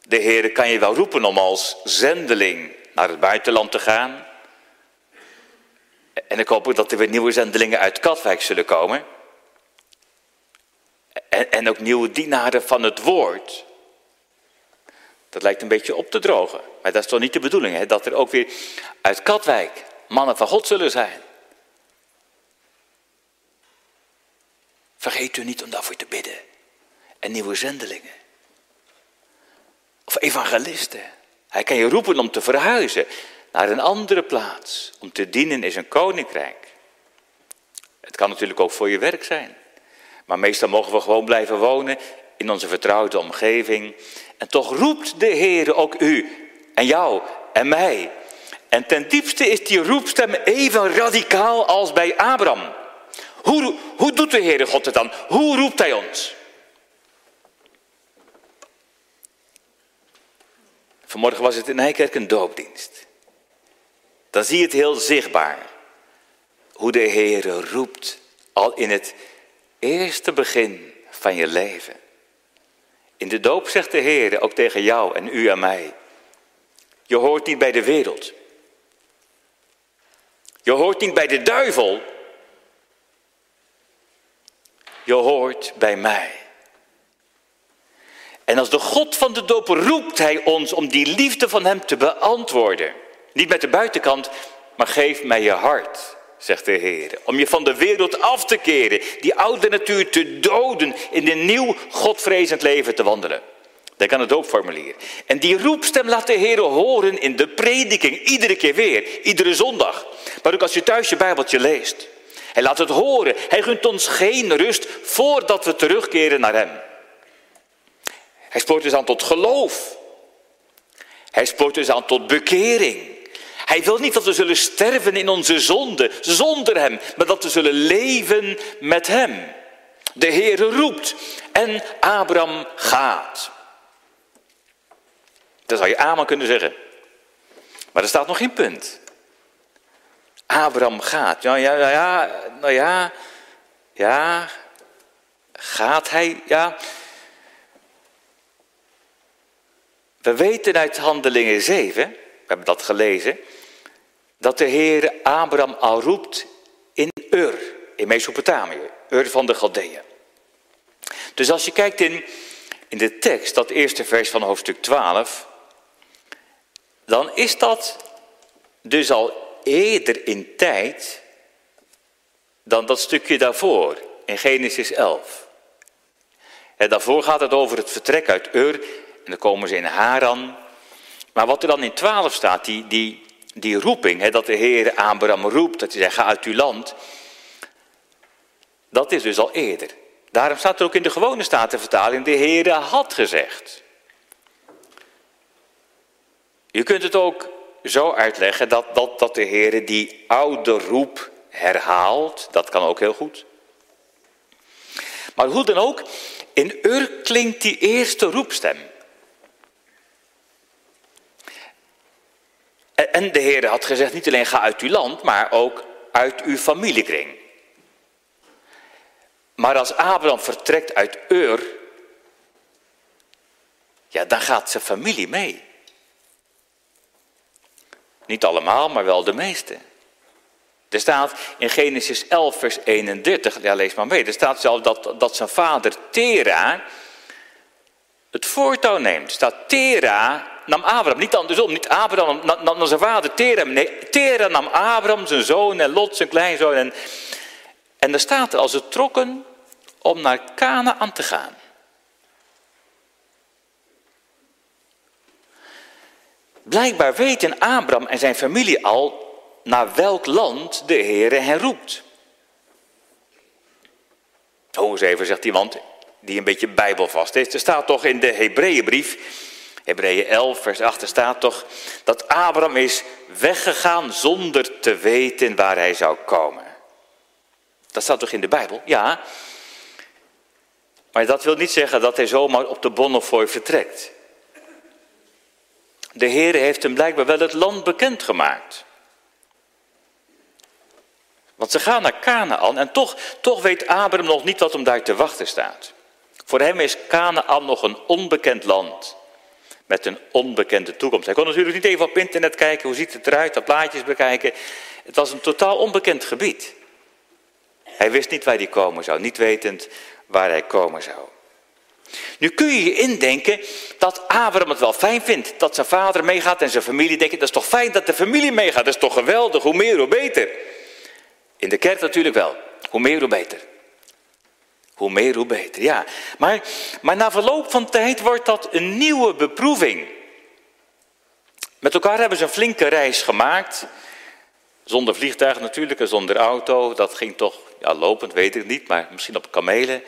De Heer kan je wel roepen om als zendeling naar het buitenland te gaan. En ik hoop ook dat er weer nieuwe zendelingen uit Katwijk zullen komen. En, en ook nieuwe dienaren van het woord. Dat lijkt een beetje op te drogen. Maar dat is toch niet de bedoeling, hè? dat er ook weer uit Katwijk mannen van God zullen zijn. Vergeet u niet om daarvoor te bidden. En nieuwe zendelingen. Of evangelisten. Hij kan je roepen om te verhuizen naar een andere plaats. Om te dienen in zijn koninkrijk. Het kan natuurlijk ook voor je werk zijn. Maar meestal mogen we gewoon blijven wonen in onze vertrouwde omgeving. En toch roept de Heer ook u en jou en mij. En ten diepste is die roepstem even radicaal als bij Abraham. Hoe, hoe doet de Heere God het dan? Hoe roept Hij ons? Vanmorgen was het in Nijkerk een doopdienst. Dan zie je het heel zichtbaar. Hoe de Heere roept al in het eerste begin van je leven. In de doop zegt de Heer ook tegen jou en u en mij. Je hoort niet bij de wereld. Je hoort niet bij de duivel. Je hoort bij mij. En als de God van de doop roept hij ons om die liefde van hem te beantwoorden. Niet met de buitenkant, maar geef mij je hart, zegt de Heer. Om je van de wereld af te keren, die oude natuur te doden, in een nieuw Godvrezend leven te wandelen. Denk aan het doopformulier. En die roepstem laat de Heer horen in de prediking, iedere keer weer, iedere zondag. Maar ook als je thuis je Bijbeltje leest. Hij laat het horen. Hij gunt ons geen rust voordat we terugkeren naar Hem. Hij spoort dus aan tot geloof. Hij spoort dus aan tot bekering. Hij wil niet dat we zullen sterven in onze zonde zonder Hem, maar dat we zullen leven met Hem. De Heere roept en Abraham gaat. Dat zou je amen kunnen zeggen. Maar er staat nog geen punt. Abraham gaat. Ja, ja, ja, nou ja, ja, gaat hij? Ja. We weten uit Handelingen 7, we hebben dat gelezen, dat de Heer Abraham al roept in Ur, in Mesopotamië, Ur van de Galdeeën. Dus als je kijkt in, in de tekst, dat eerste vers van hoofdstuk 12, dan is dat dus al eerder in tijd dan dat stukje daarvoor, in Genesis 11. En daarvoor gaat het over het vertrek uit Ur, en dan komen ze in Haran. Maar wat er dan in 12 staat, die, die, die roeping, hè, dat de Heer Abraham roept, dat hij zegt, ga uit uw land. Dat is dus al eerder. Daarom staat er ook in de gewone statenvertaling, de Heer had gezegd. Je kunt het ook zo uitleggen dat, dat, dat de Heer die oude roep herhaalt. Dat kan ook heel goed. Maar hoe dan ook, in Ur klinkt die eerste roepstem. En de Heer had gezegd, niet alleen ga uit uw land, maar ook uit uw familiekring. Maar als Abraham vertrekt uit Ur, ja, dan gaat zijn familie mee. Niet allemaal, maar wel de meeste. Er staat in Genesis 11, vers 31, ja lees maar mee, er staat zelf dat, dat zijn vader Tera het voortouw neemt. Er staat Tera nam Abraham, niet andersom, niet Abraham nam, nam zijn vader Tera, nee, Tera nam Abraham, zijn zoon en Lot, zijn kleinzoon. En, en er staat er als ze trokken om naar Canaan te gaan. Blijkbaar weten Abraham en zijn familie al naar welk land de Heere hen roept. Oh, eens even, zegt iemand die een beetje bijbelvast is. Er staat toch in de Hebreeënbrief, Hebreeën 11, vers 8, er staat toch dat Abraham is weggegaan zonder te weten waar hij zou komen. Dat staat toch in de Bijbel? Ja. Maar dat wil niet zeggen dat hij zomaar op de Bonnefoy vertrekt. De Heer heeft hem blijkbaar wel het land bekendgemaakt. Want ze gaan naar Canaan en toch, toch weet Abraham nog niet wat hem daar te wachten staat. Voor hem is Canaan nog een onbekend land. Met een onbekende toekomst. Hij kon natuurlijk niet even op internet kijken, hoe ziet het eruit, dat plaatjes bekijken. Het was een totaal onbekend gebied. Hij wist niet waar hij komen zou, niet wetend waar hij komen zou. Nu kun je je indenken dat Abraham het wel fijn vindt dat zijn vader meegaat en zijn familie denken, dat is toch fijn dat de familie meegaat, dat is toch geweldig, hoe meer hoe beter. In de kerk natuurlijk wel, hoe meer hoe beter. Hoe meer hoe beter, ja. Maar, maar na verloop van tijd wordt dat een nieuwe beproeving. Met elkaar hebben ze een flinke reis gemaakt. Zonder vliegtuig natuurlijk en zonder auto. Dat ging toch, ja lopend weet ik niet, maar misschien op kamelen.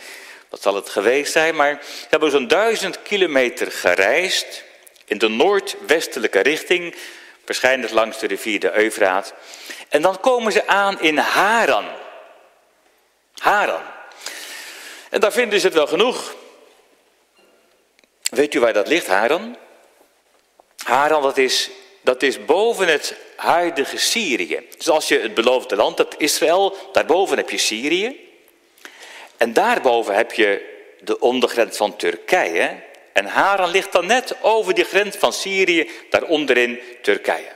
Wat zal het geweest zijn? Maar ze hebben zo'n duizend kilometer gereisd in de noordwestelijke richting, waarschijnlijk langs de rivier de Eufraat. En dan komen ze aan in Haran. Haran. En daar vinden ze het wel genoeg. Weet u waar dat ligt, Haran? Haran, dat is, dat is boven het huidige Syrië. Dus als je het beloofde land hebt, Israël, daarboven heb je Syrië. En daarboven heb je de ondergrens van Turkije. En Haran ligt dan net over die grens van Syrië, daaronderin Turkije.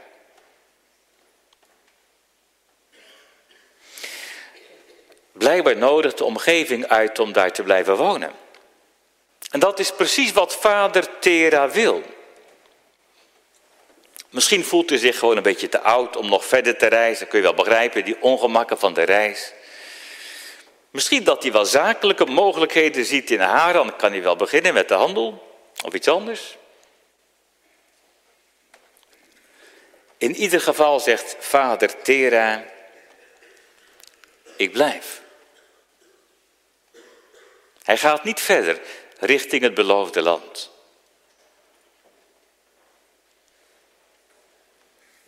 Blijkbaar nodig de omgeving uit om daar te blijven wonen. En dat is precies wat vader Tera wil. Misschien voelt hij zich gewoon een beetje te oud om nog verder te reizen. kun je wel begrijpen, die ongemakken van de reis. Misschien dat hij wel zakelijke mogelijkheden ziet in Haran. Kan hij wel beginnen met de handel of iets anders? In ieder geval zegt vader Tera, ik blijf. Hij gaat niet verder richting het beloofde land.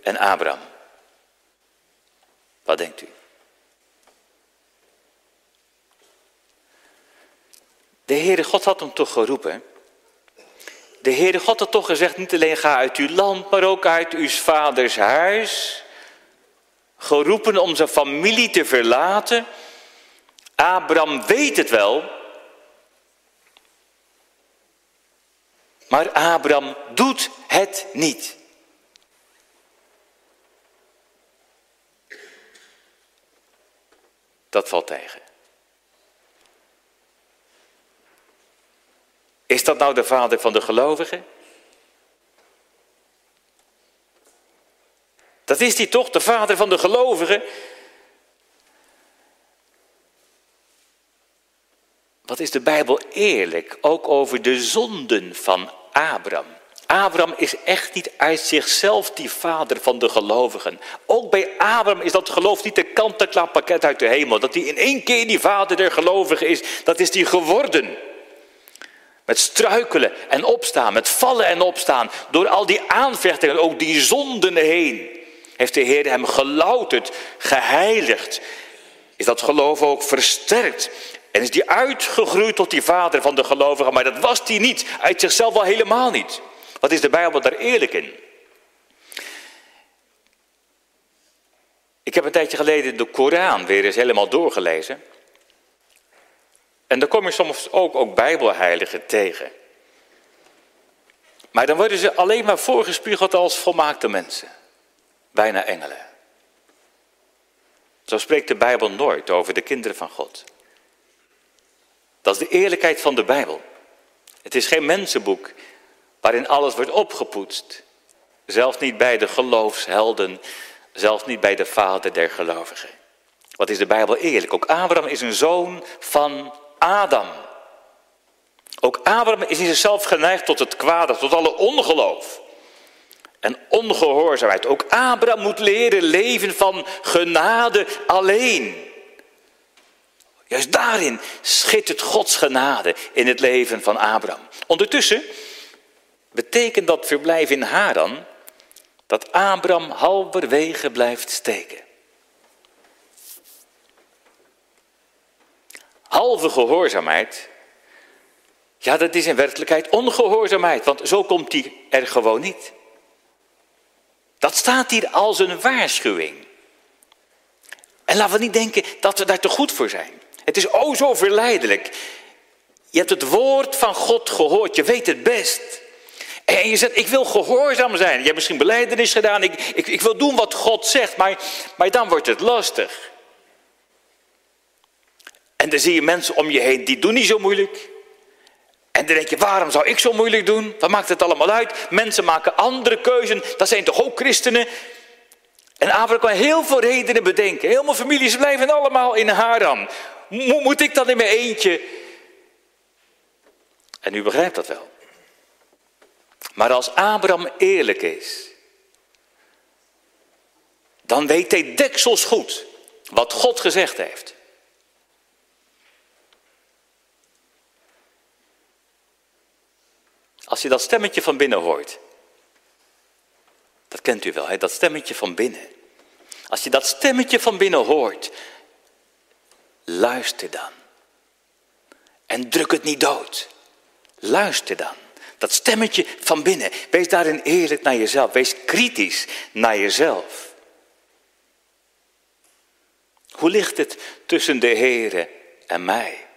En Abraham, wat denkt u? De Heere God had hem toch geroepen. De Heere God had toch gezegd, niet alleen ga uit uw land, maar ook uit uw vaders huis. Geroepen om zijn familie te verlaten. Abraham weet het wel. Maar Abraham doet het niet. Dat valt tegen. Is dat nou de vader van de gelovigen? Dat is hij toch, de vader van de gelovigen? Wat is de Bijbel eerlijk, ook over de zonden van Abraham? Abraham is echt niet uit zichzelf die vader van de gelovigen. Ook bij Abraham is dat geloof niet de kant-en-klaar pakket uit de hemel. Dat hij in één keer die vader der gelovigen is, dat is hij geworden. Met struikelen en opstaan, met vallen en opstaan. Door al die aanvechtingen, ook die zonden heen. Heeft de Heer hem gelouterd, geheiligd. Is dat geloof ook versterkt. En is die uitgegroeid tot die vader van de gelovigen. Maar dat was die niet, uit zichzelf al helemaal niet. Wat is de Bijbel daar eerlijk in? Ik heb een tijdje geleden de Koran weer eens helemaal doorgelezen. En dan kom je soms ook, ook bijbelheiligen tegen. Maar dan worden ze alleen maar voorgespiegeld als volmaakte mensen. Bijna engelen. Zo spreekt de Bijbel nooit over de kinderen van God. Dat is de eerlijkheid van de Bijbel. Het is geen mensenboek waarin alles wordt opgepoetst. Zelfs niet bij de geloofshelden, zelfs niet bij de vader der gelovigen. Wat is de Bijbel eerlijk? Ook Abraham is een zoon van Adam. Ook Abraham is in zichzelf geneigd tot het kwade, tot alle ongeloof. En ongehoorzaamheid. Ook Abraham moet leren leven van genade alleen. Juist daarin schittert Gods genade in het leven van Abraham. Ondertussen betekent dat verblijf in Haran dat Abraham halverwege blijft steken. Halve gehoorzaamheid Ja, dat is in werkelijkheid ongehoorzaamheid, want zo komt hij er gewoon niet. Dat staat hier als een waarschuwing. En laten we niet denken dat we daar te goed voor zijn. Het is o zo verleidelijk. Je hebt het woord van God gehoord, je weet het best. En je zegt, ik wil gehoorzaam zijn. Je hebt misschien beleidenis gedaan, ik, ik, ik wil doen wat God zegt, maar, maar dan wordt het lastig. En dan zie je mensen om je heen, die doen niet zo moeilijk. En dan denk je, waarom zou ik zo moeilijk doen? Wat maakt het allemaal uit? Mensen maken andere keuzes, dat zijn toch ook christenen? En Abraham kan heel veel redenen bedenken. Veel families blijven allemaal in Haran. moet ik dan in mijn eentje? En u begrijpt dat wel. Maar als Abraham eerlijk is, dan weet hij deksels goed wat God gezegd heeft. Als je dat stemmetje van binnen hoort, dat kent u wel, hè? dat stemmetje van binnen. Als je dat stemmetje van binnen hoort, luister dan. En druk het niet dood. Luister dan. Dat stemmetje van binnen. Wees daarin eerlijk naar jezelf. Wees kritisch naar jezelf. Hoe ligt het tussen de Here en mij?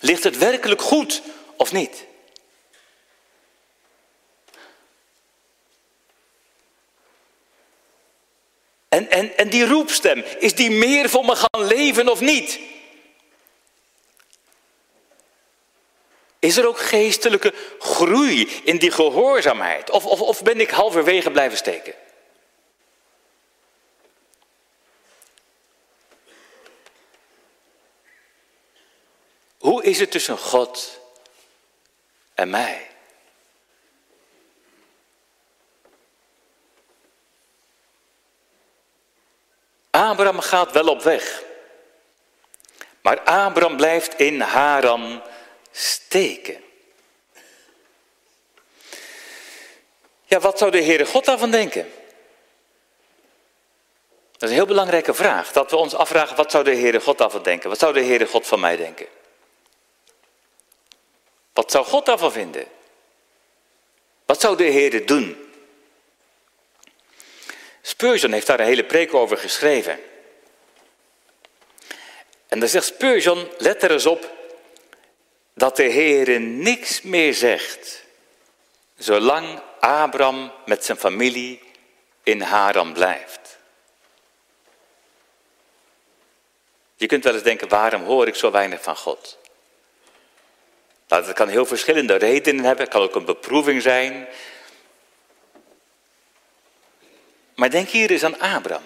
Ligt het werkelijk goed of niet? En, en, en die roepstem, is die meer voor me gaan leven of niet? Is er ook geestelijke groei in die gehoorzaamheid? Of, of, of ben ik halverwege blijven steken? Hoe is het tussen God en mij? Abraham gaat wel op weg. Maar Abraham blijft in Haran steken. Ja, wat zou de Heere God daarvan denken? Dat is een heel belangrijke vraag. Dat we ons afvragen, wat zou de Heere God daarvan denken? Wat zou de Heere God van mij denken? Wat zou God daarvan vinden? Wat zou de Heere doen? Spurgeon heeft daar een hele preek over geschreven. En dan zegt Spurgeon, let er eens op, dat de Heere niks meer zegt, zolang Abraham met zijn familie in Haran blijft. Je kunt wel eens denken, waarom hoor ik zo weinig van God? Nou, dat kan heel verschillende redenen hebben. Het kan ook een beproeving zijn. Maar denk hier eens aan Abraham.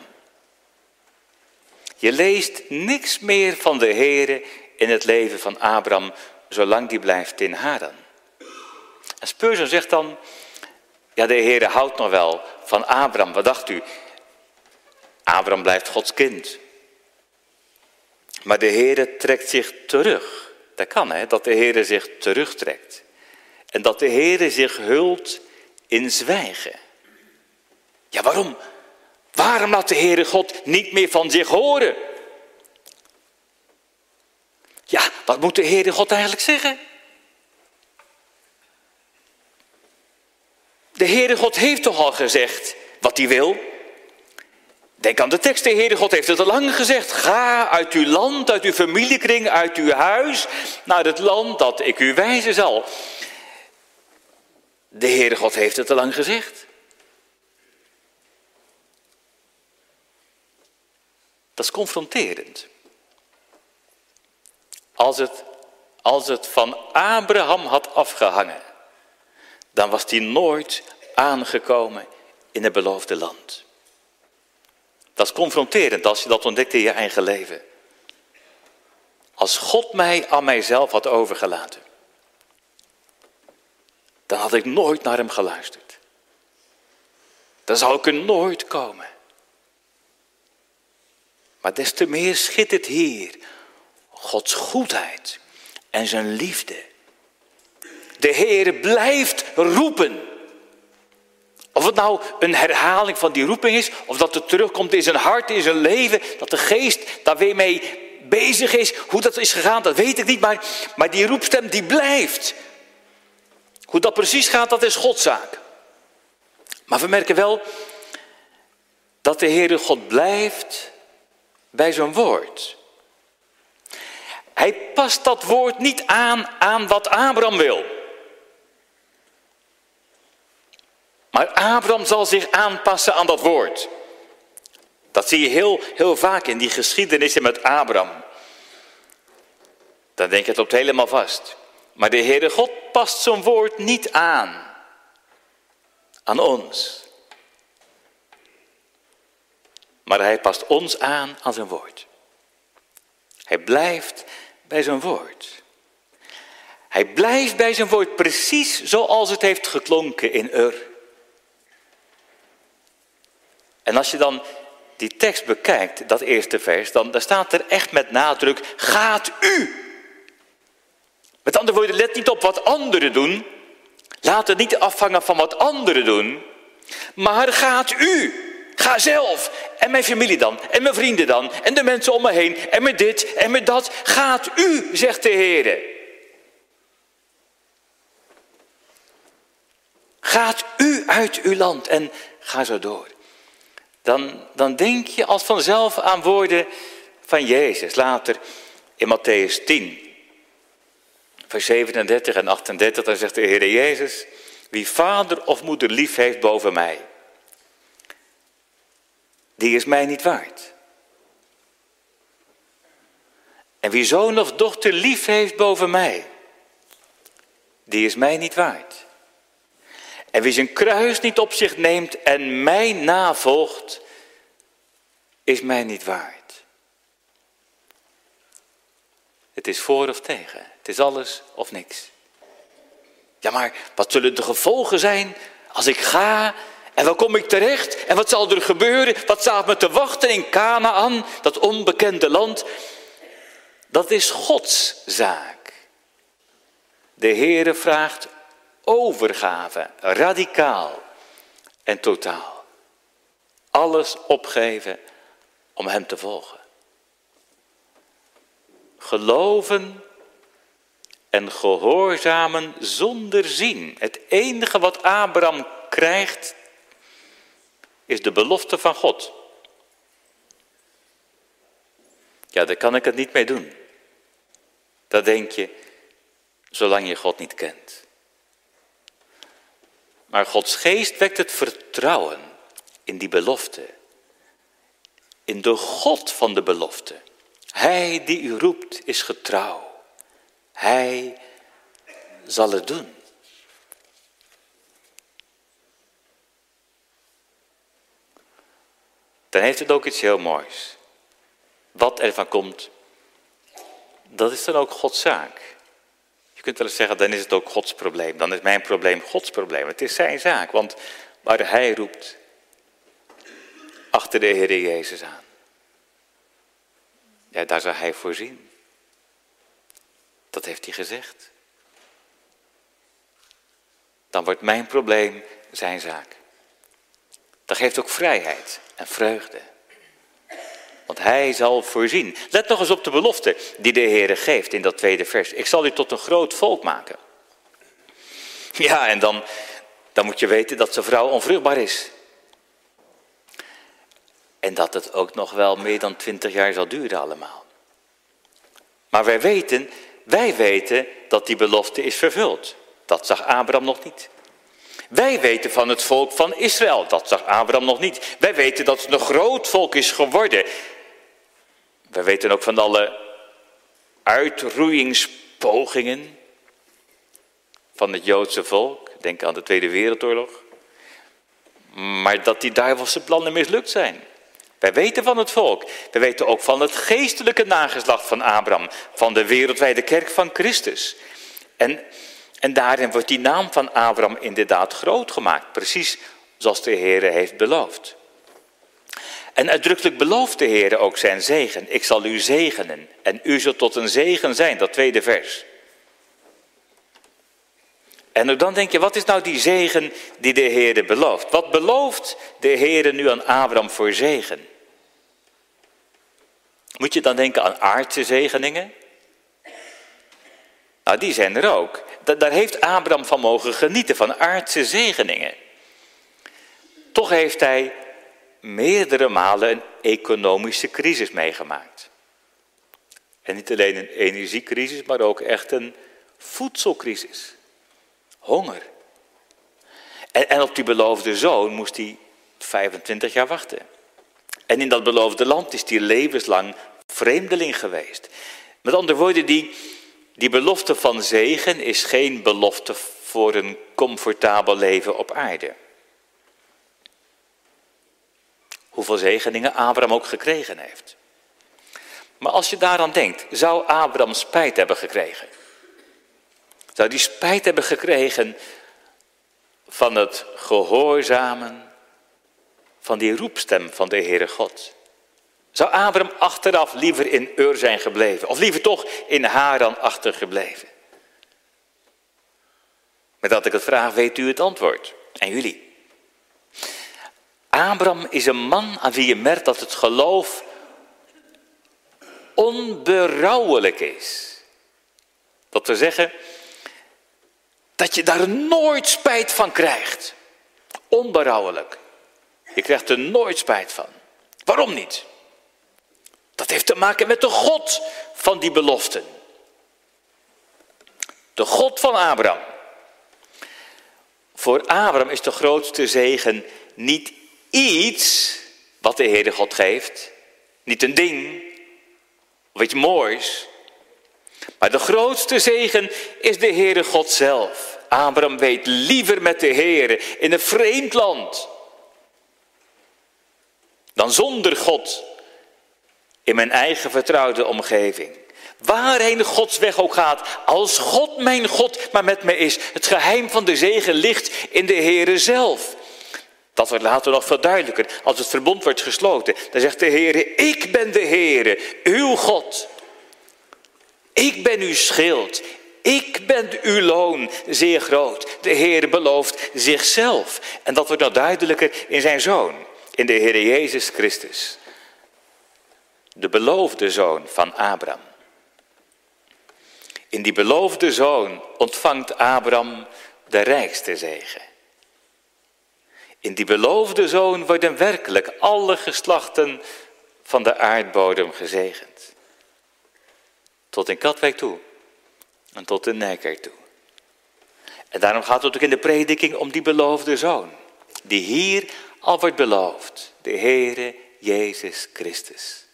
Je leest niks meer van de Here in het leven van Abraham zolang die blijft in Haran. En zegt dan, ja de Heere houdt nog wel van Abraham. Wat dacht u? Abraham blijft Gods kind. Maar de Heere trekt zich terug. Dat kan hè, dat de Heere zich terugtrekt. En dat de Heere zich hult in zwijgen. Ja, waarom? Waarom laat de Heere God niet meer van zich horen? Ja, wat moet de Heere God eigenlijk zeggen? De Heere God heeft toch al gezegd wat hij wil? Denk aan de tekst, de Heere God heeft het al lang gezegd. Ga uit uw land, uit uw familiekring, uit uw huis, naar het land dat ik u wijzen zal. De Heere God heeft het al lang gezegd. Dat is confronterend. Als het, als het van Abraham had afgehangen, dan was hij nooit aangekomen in het beloofde land. Dat is confronterend als je dat ontdekt in je eigen leven. Als God mij aan mijzelf had overgelaten, dan had ik nooit naar hem geluisterd. Dan zou ik er nooit komen. Maar des te meer schittert hier Gods goedheid en zijn liefde. De Heer blijft roepen. Of het nou een herhaling van die roeping is, of dat het terugkomt in zijn hart, in zijn leven, dat de geest daar weer mee bezig is. Hoe dat is gegaan, dat weet ik niet. Maar, maar die roepstem die blijft. Hoe dat precies gaat, dat is Godzaak. Maar we merken wel dat de Heere God blijft bij zijn woord. Hij past dat woord niet aan aan wat Abraham wil. Maar Abraham zal zich aanpassen aan dat woord. Dat zie je heel, heel vaak in die geschiedenissen met Abraham. Dan denk je het op helemaal vast. Maar de Heere God past zijn woord niet aan. Aan ons. Maar hij past ons aan aan zijn woord. Hij blijft bij zijn woord. Hij blijft bij zijn woord precies zoals het heeft geklonken in Ur. En als je dan die tekst bekijkt, dat eerste vers, dan, staat er echt met nadruk, gaat u. Met andere woorden, let niet op wat anderen doen. Laat het niet afhangen van wat anderen doen. Maar gaat u. Ga zelf. En mijn familie dan. En mijn vrienden dan. En de mensen om me heen. En met dit en met dat. Gaat u, zegt de Heer. Gaat u uit uw land en ga zo door. Dan, dan denk je als vanzelf aan woorden van Jezus. Later in Matthäus 10, vers 37 en 38, dan zegt de Heer Jezus, wie vader of moeder lief heeft boven mij, die is mij niet waard. En wie zoon of dochter lief heeft boven mij, die is mij niet waard. En wie zijn kruis niet op zich neemt en mij navolgt, is mij niet waard. Het is voor of tegen. Het is alles of niks. Ja, maar wat zullen de gevolgen zijn als ik ga en waar kom ik terecht? En wat zal er gebeuren? Wat staat me te wachten in Canaan, dat onbekende land? Dat is Gods zaak. De Heere vraagt overgave, radicaal en totaal. Alles opgeven om Hem te volgen. Geloven en gehoorzamen zonder zien. Het enige wat Abraham krijgt is de belofte van God. Ja, daar kan ik het niet mee doen. Dat denk je, zolang je God niet kent. Maar Gods geest wekt het vertrouwen in die belofte. In de God van de belofte. Hij die u roept is getrouw. Hij zal het doen. Dan heeft het ook iets heel moois. Wat er van komt, dat is dan ook Gods zaak kunt wel eens zeggen, dan is het ook Gods probleem. Dan is mijn probleem Gods probleem. Het is zijn zaak, want waar hij roept, achter de Heer Jezus aan. Ja, daar zal hij voorzien. Dat heeft hij gezegd. Dan wordt mijn probleem zijn zaak. Dat geeft ook vrijheid en vreugde. Want hij zal voorzien. Let nog eens op de belofte die de Heer geeft in dat tweede vers. Ik zal u tot een groot volk maken. Ja, en dan, dan moet je weten dat zijn vrouw onvruchtbaar is. En dat het ook nog wel meer dan twintig jaar zal duren allemaal. Maar wij weten, wij weten dat die belofte is vervuld. Dat zag Abraham nog niet. Wij weten van het volk van Israël, dat zag Abraham nog niet. Wij weten dat het een groot volk is geworden. We weten ook van alle uitroeiingspogingen van het Joodse volk. Denk aan de Tweede Wereldoorlog. Maar dat die duivelse plannen mislukt zijn. Wij weten van het volk. We weten ook van het geestelijke nageslacht van Abraham. Van de wereldwijde kerk van Christus. En, en daarin wordt die naam van Abraham inderdaad groot gemaakt. Precies zoals de Heer heeft beloofd. En uitdrukkelijk belooft de Heer ook zijn zegen. Ik zal u zegenen en u zult tot een zegen zijn, dat tweede vers. En dan denk je, wat is nou die zegen die de Heer belooft? Wat belooft de Heer nu aan Abraham voor zegen? Moet Moet je dan denken aan aardse zegeningen? Nou, die zijn er ook. daar heeft Abraham van mogen genieten, van aardse zegeningen. Toch heeft hij meerdere malen een economische crisis meegemaakt. En niet alleen een energiecrisis, maar ook echt een voedselcrisis. Honger. En, en op die beloofde zoon moest hij 25 jaar wachten. En in dat beloofde land is hij levenslang vreemdeling geweest. Met andere woorden, die, die belofte van zegen is geen belofte voor een comfortabel leven op aarde. Hoeveel zegeningen Abraham ook gekregen heeft. Maar als je daaraan denkt, zou Abraham spijt hebben gekregen? Zou die spijt hebben gekregen van het gehoorzamen van die roepstem van de Heere God? Zou Abraham achteraf liever in Ur zijn gebleven? Of liever toch in Haran achtergebleven? Met dat ik het vraag, weet u het antwoord. En jullie. Abraham is een man aan wie je merkt dat het geloof onberouwelijk is. Dat we zeggen dat je daar nooit spijt van krijgt. Onberouwelijk. Je krijgt er nooit spijt van. Waarom niet? Dat heeft te maken met de God van die beloften. De God van Abraham. Voor Abraham is de grootste zegen niet iets wat de Heere God geeft. Niet een ding of iets moois. Maar de grootste zegen is de Heere God zelf. Abraham weet liever met de Heere in een vreemd land dan zonder God in mijn eigen vertrouwde omgeving. Waarheen Gods weg ook gaat, als God mijn God maar met me is. Het geheim van de zegen ligt in de Heere zelf. Dat wordt later nog veel duidelijker als het verbond wordt gesloten. Dan zegt de Heere, ik ben de Heere, uw God. Ik ben uw schild. Ik ben uw loon zeer groot. De Heere belooft zichzelf. En dat wordt nog duidelijker in zijn zoon, in de Heere Jezus Christus de beloofde zoon van Abraham. In die beloofde zoon ontvangt Abraham de rijkste zegen. In die beloofde zoon worden werkelijk alle geslachten van de aardbodem gezegend. Tot in Katwijk toe en tot in Nijkerk toe. En daarom gaat het ook in de prediking om die beloofde zoon. Die hier al wordt beloofd. De Heere Jezus Christus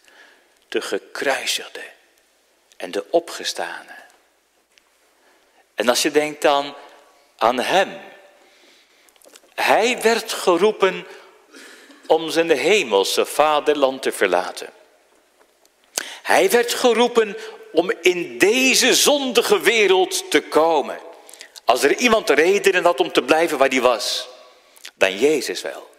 de gekruisigde en de opgestane. En als je denkt dan aan hem. Hij werd geroepen om zijn hemelse vaderland te verlaten. Hij werd geroepen om in deze zondige wereld te komen. Als er iemand reden had om te blijven waar hij was, dan Jezus wel.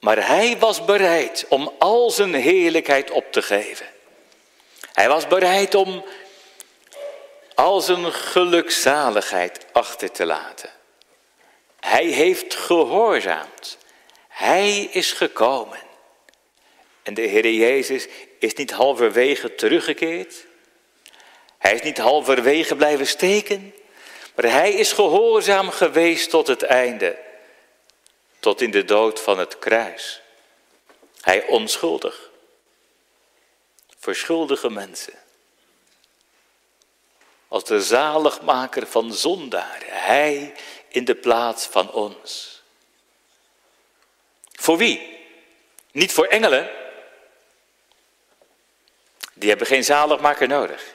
Maar hij was bereid om al zijn heerlijkheid op te geven. Hij was bereid om al zijn gelukzaligheid achter te laten. Hij heeft gehoorzaamd. Hij is gekomen. En de Heer Jezus is niet halverwege teruggekeerd. Hij is niet halverwege blijven steken. Maar hij is gehoorzaam geweest tot het einde tot in de dood van het kruis. Hij onschuldig. Voor schuldige mensen. Als de zaligmaker van zondaren. Hij in de plaats van ons. Voor wie? Niet voor engelen. Die hebben geen zaligmaker nodig.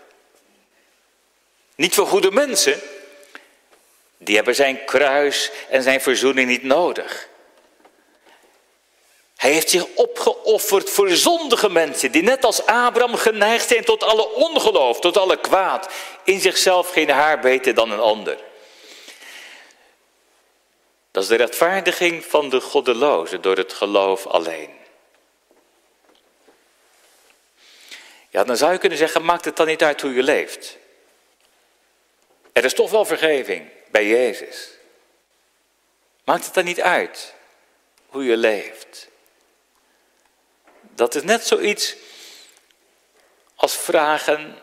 Niet voor goede mensen. Die hebben zijn kruis en zijn verzoening niet nodig. Hij heeft zich opgeofferd voor zondige mensen die net als Abraham geneigd zijn tot alle ongeloof, tot alle kwaad, in zichzelf geen haar beter dan een ander. Dat is de rechtvaardiging van de goddeloze door het geloof alleen. Ja, dan zou je kunnen zeggen, maakt het dan niet uit hoe je leeft? Er is toch wel vergeving bij Jezus. Maakt het dan niet uit hoe je leeft? Dat is net zoiets als vragen,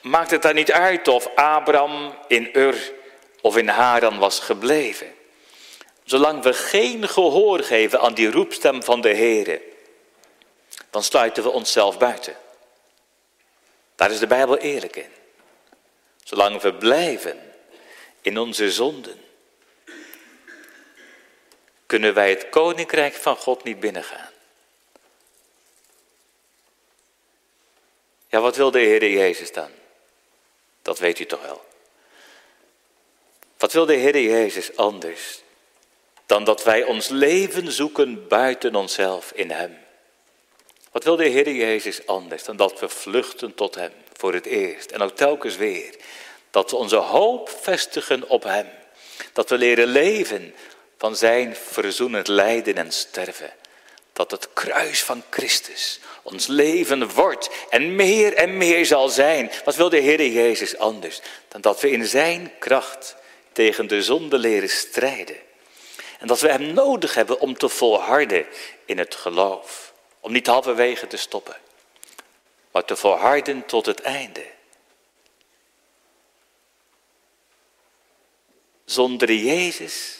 maakt het daar niet uit of Abraham in Ur of in Haran was gebleven? Zolang we geen gehoor geven aan die roepstem van de Heere, dan sluiten we onszelf buiten. Daar is de Bijbel eerlijk in. Zolang we blijven in onze zonden, kunnen wij het koninkrijk van God niet binnengaan. Ja, wat wil de Heer Jezus dan? Dat weet u toch wel. Wat wil de Heer Jezus anders dan dat wij ons leven zoeken buiten onszelf in Hem? Wat wil de Heer Jezus anders dan dat we vluchten tot Hem voor het eerst en ook telkens weer? Dat we onze hoop vestigen op Hem. Dat we leren leven van Zijn verzoenend lijden en sterven. Dat het kruis van Christus ons leven wordt en meer en meer zal zijn. Wat wil de Heer Jezus anders dan dat we in Zijn kracht tegen de zonde leren strijden? En dat we Hem nodig hebben om te volharden in het geloof. Om niet halverwege te stoppen, maar te volharden tot het einde. Zonder Jezus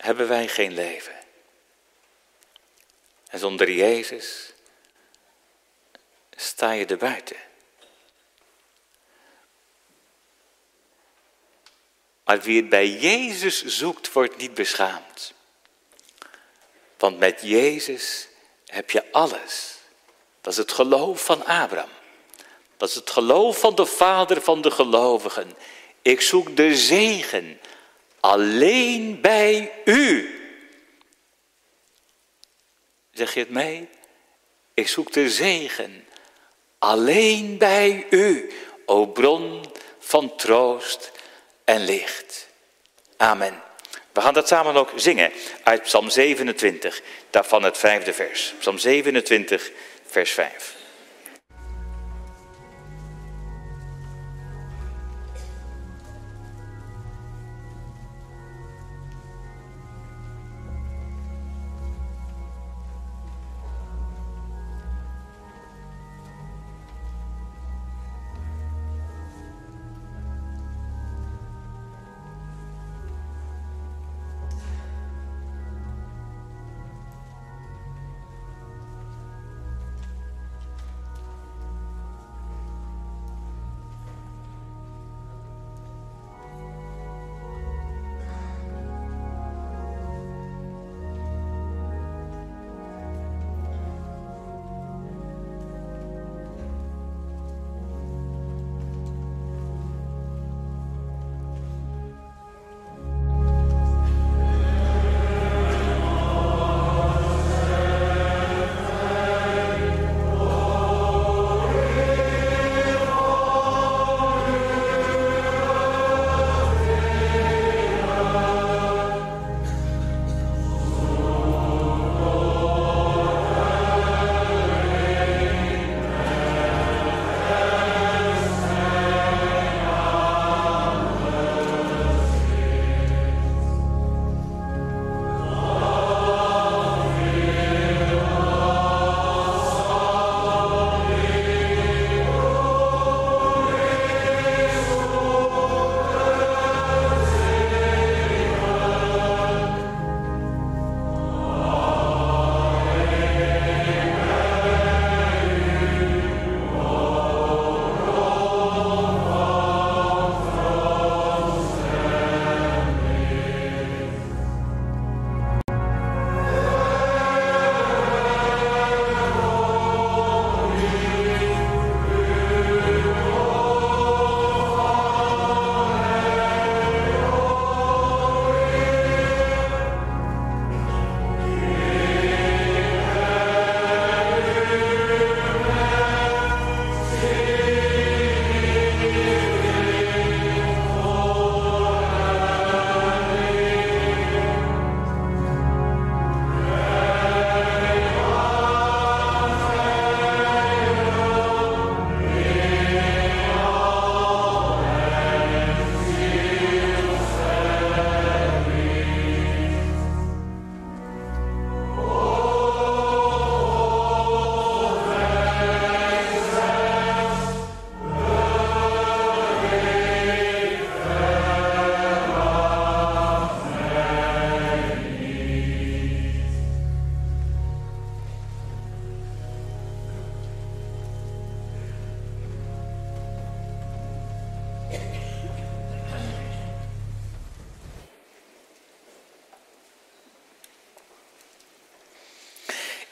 hebben wij geen leven. En zonder Jezus sta je er buiten. Maar wie het bij Jezus zoekt, wordt niet beschaamd. Want met Jezus heb je alles. Dat is het geloof van Abraham. Dat is het geloof van de vader van de gelovigen. Ik zoek de zegen alleen bij u. Zeg je het mee? Ik zoek de zegen alleen bij u, o bron van troost en licht. Amen. We gaan dat samen ook zingen uit Psalm 27, daarvan het vijfde vers. Psalm 27, vers 5.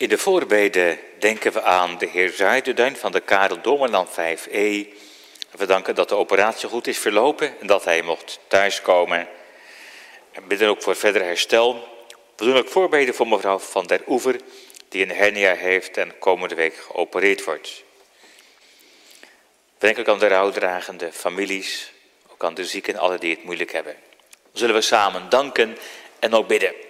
In de voorbeden denken we aan de heer Zuiderduin van de Karel Domerland 5e. We danken dat de operatie goed is verlopen en dat hij mocht thuiskomen. En bidden ook voor verder herstel. We doen ook voorbeden voor mevrouw van der Oever, die een hernia heeft en komende week geopereerd wordt. We denken ook aan de rouwdragende families, ook aan de zieken en alle die het moeilijk hebben. Zullen we samen danken en ook bidden.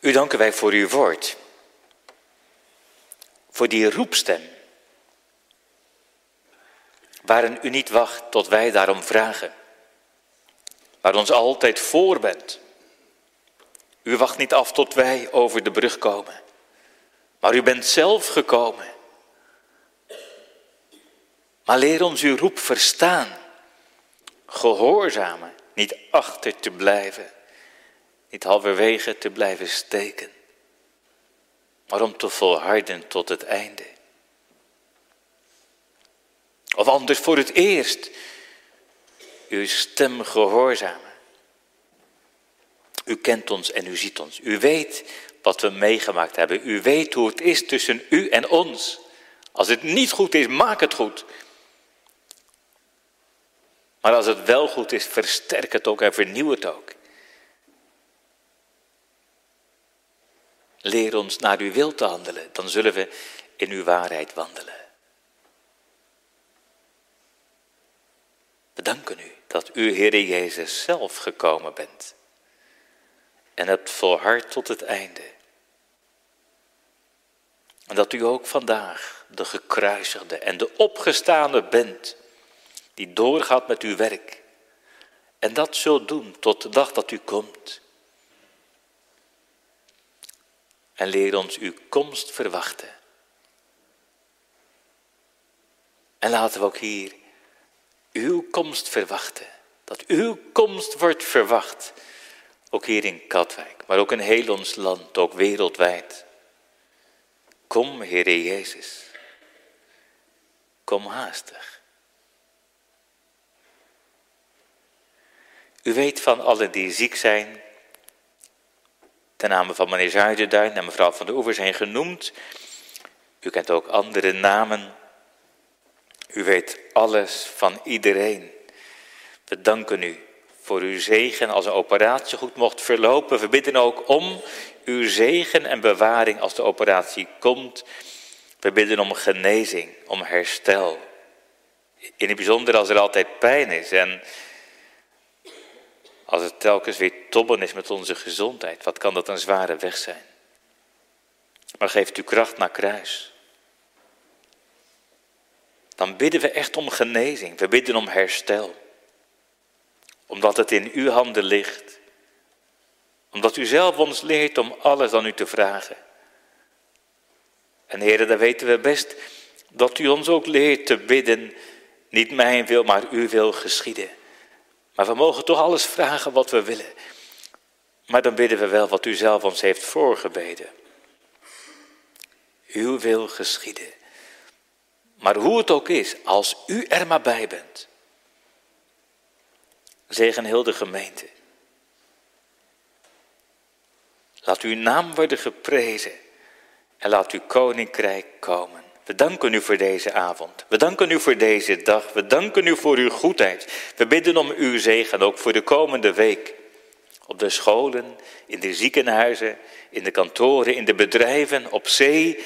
U danken wij voor uw woord. Voor die roepstem. Waarin u niet wacht tot wij daarom vragen. Waar ons altijd voor bent. U wacht niet af tot wij over de brug komen. Maar u bent zelf gekomen. Maar leer ons uw roep verstaan. Gehoorzamen, niet achter te blijven niet halverwege te blijven steken, maar om te volharden tot het einde. Of anders voor het eerst uw stem gehoorzamen. U kent ons en u ziet ons. U weet wat we meegemaakt hebben. U weet hoe het is tussen u en ons. Als het niet goed is, maak het goed. Maar als het wel goed is, versterk het ook en vernieuw het ook. Leer ons naar uw wil te handelen, dan zullen we in uw waarheid wandelen. We danken u dat u, Heer Jezus, zelf gekomen bent en hebt volhard tot het einde. En dat u ook vandaag de gekruisigde en de opgestane bent, die doorgaat met uw werk. En dat zult doen tot de dag dat u komt. En leer ons uw komst verwachten. En laten we ook hier uw komst verwachten. Dat uw komst wordt verwacht. Ook hier in Katwijk, maar ook in heel ons land, ook wereldwijd. Kom, Heere Jezus. Kom haastig. U weet van allen die ziek zijn, ten name van meneer Zuiderduin en mevrouw van de Oever zijn genoemd. U kent ook andere namen. U weet alles van iedereen. We danken u voor uw zegen als de operatie goed mocht verlopen. We bidden ook om uw zegen en bewaring als de operatie komt. We bidden om genezing, om herstel. In het bijzonder als er altijd pijn is en als het telkens weer tobben is met onze gezondheid, wat kan dat een zware weg zijn? Maar geeft u kracht naar kruis. Dan bidden we echt om genezing. We bidden om herstel. Omdat het in uw handen ligt. Omdat u zelf ons leert om alles aan u te vragen. En heren, dan weten we best dat u ons ook leert te bidden. Niet mijn wil, maar uw wil geschieden. Maar we mogen toch alles vragen wat we willen. Maar dan bidden we wel wat u zelf ons heeft voorgebeden. Uw wil geschieden. Maar hoe het ook is, als u er maar bij bent. Zegen heel de gemeente. Laat uw naam worden geprezen en laat uw koninkrijk komen. We danken u voor deze avond. We danken u voor deze dag. We danken u voor uw goedheid. We bidden om uw zegen ook voor de komende week. Op de scholen, in de ziekenhuizen, in de kantoren, in de bedrijven, op zee,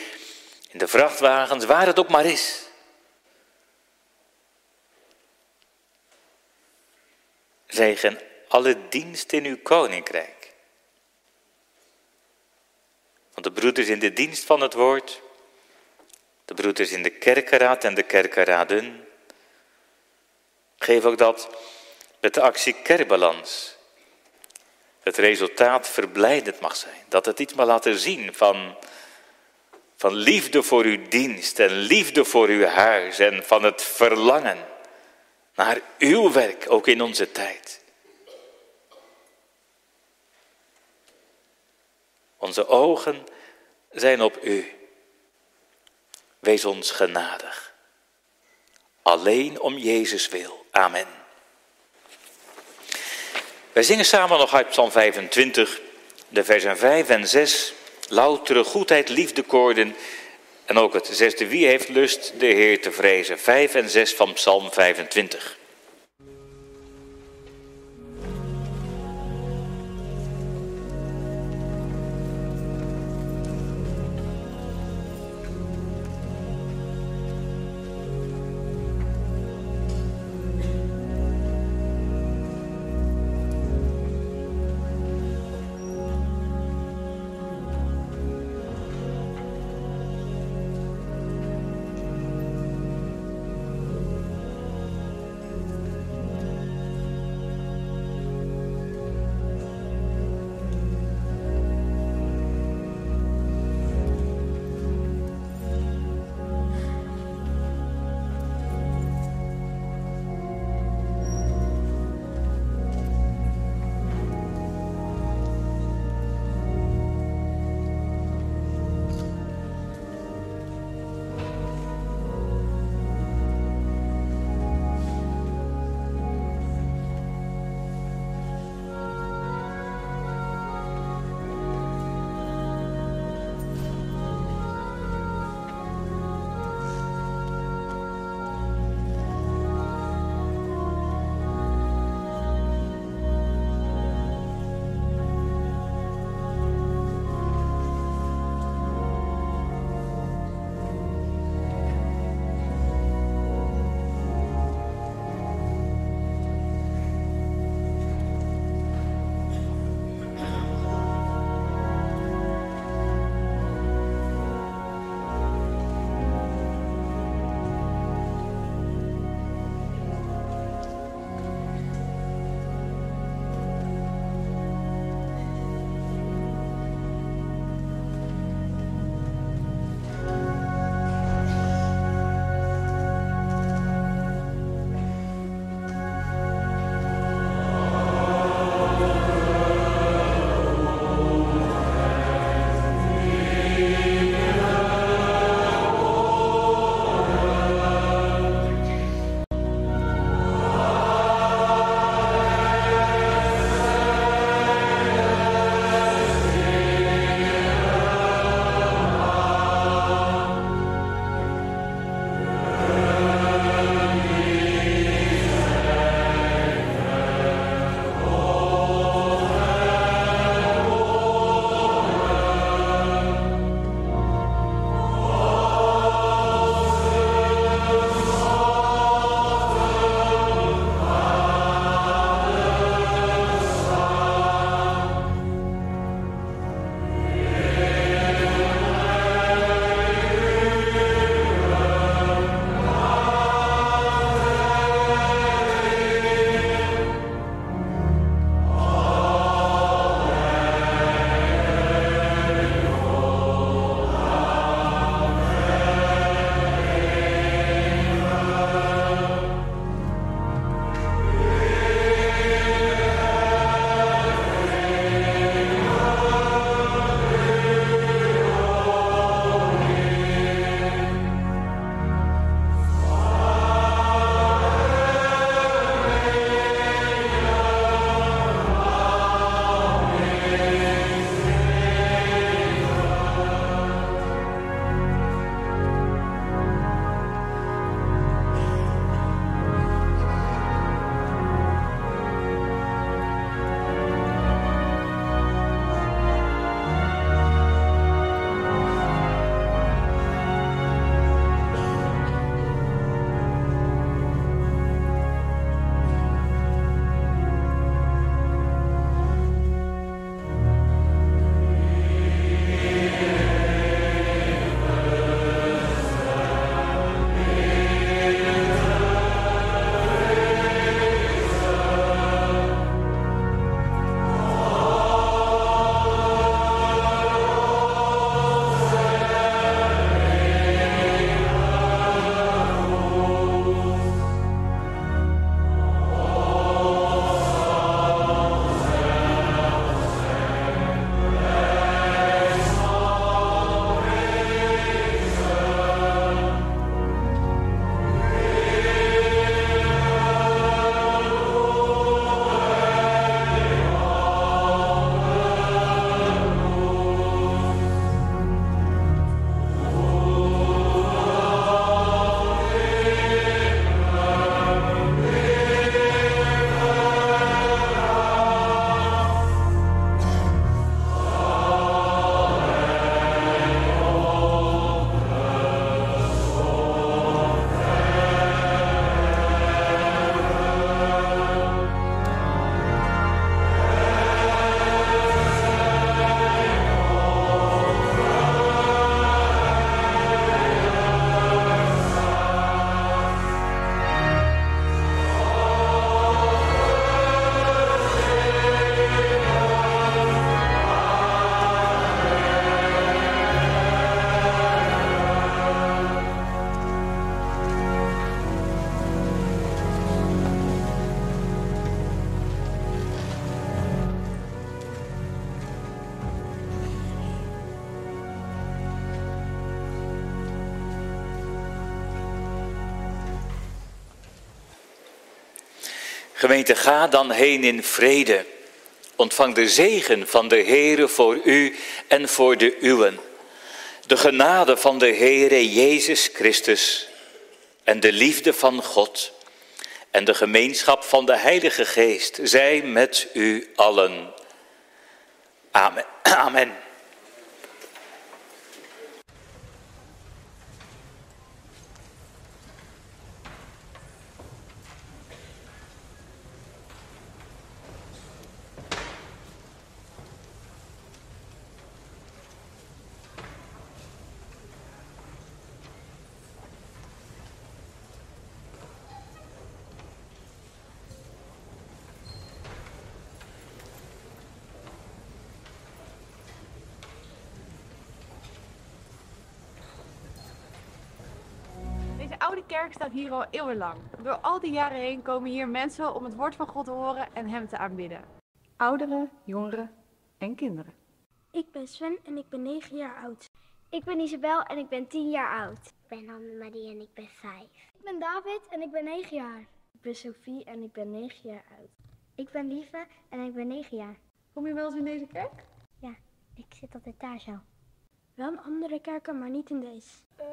in de vrachtwagens, waar het ook maar is. Zegen alle dienst in uw koninkrijk. Want de broeders in de dienst van het woord, de broeders in de kerkenraad en de kerkenraden. Geef ook dat met de actie kerkbalans het resultaat verblijdend mag zijn. Dat het iets mag laten zien van, van liefde voor uw dienst en liefde voor uw huis en van het verlangen naar uw werk, ook in onze tijd. Onze ogen zijn op u. Wees ons genadig. Alleen om Jezus wil. Amen. Wij zingen samen nog uit Psalm 25, de versen 5 en 6. Loutere goedheid, liefdekoorden. En ook het zesde, wie heeft lust de Heer te vrezen? 5 en 6 van Psalm 25. Gemeente, ga dan heen in vrede. Ontvang de zegen van de Heere voor u en voor de uwen. De genade van de Heere Jezus Christus en de liefde van God en de gemeenschap van de Heilige Geest zij met u allen. Amen. Amen. oude kerk staat hier al eeuwenlang. Door al die jaren heen komen hier mensen om het woord van God te horen en Hem te aanbidden. Ouderen, jongeren en kinderen. Ik ben Sven en ik ben 9 jaar oud. Ik ben Isabel en ik ben 10 jaar oud. Ik ben Annemarie en ik ben 5. Ik ben David en ik ben 9 jaar. Ik ben Sophie en ik ben 9 jaar oud. Ik ben Lieve en ik ben 9 jaar. Kom je wel eens in deze kerk? Ja, ik zit altijd daar zo. Wel in andere kerken, maar niet in deze. Uh,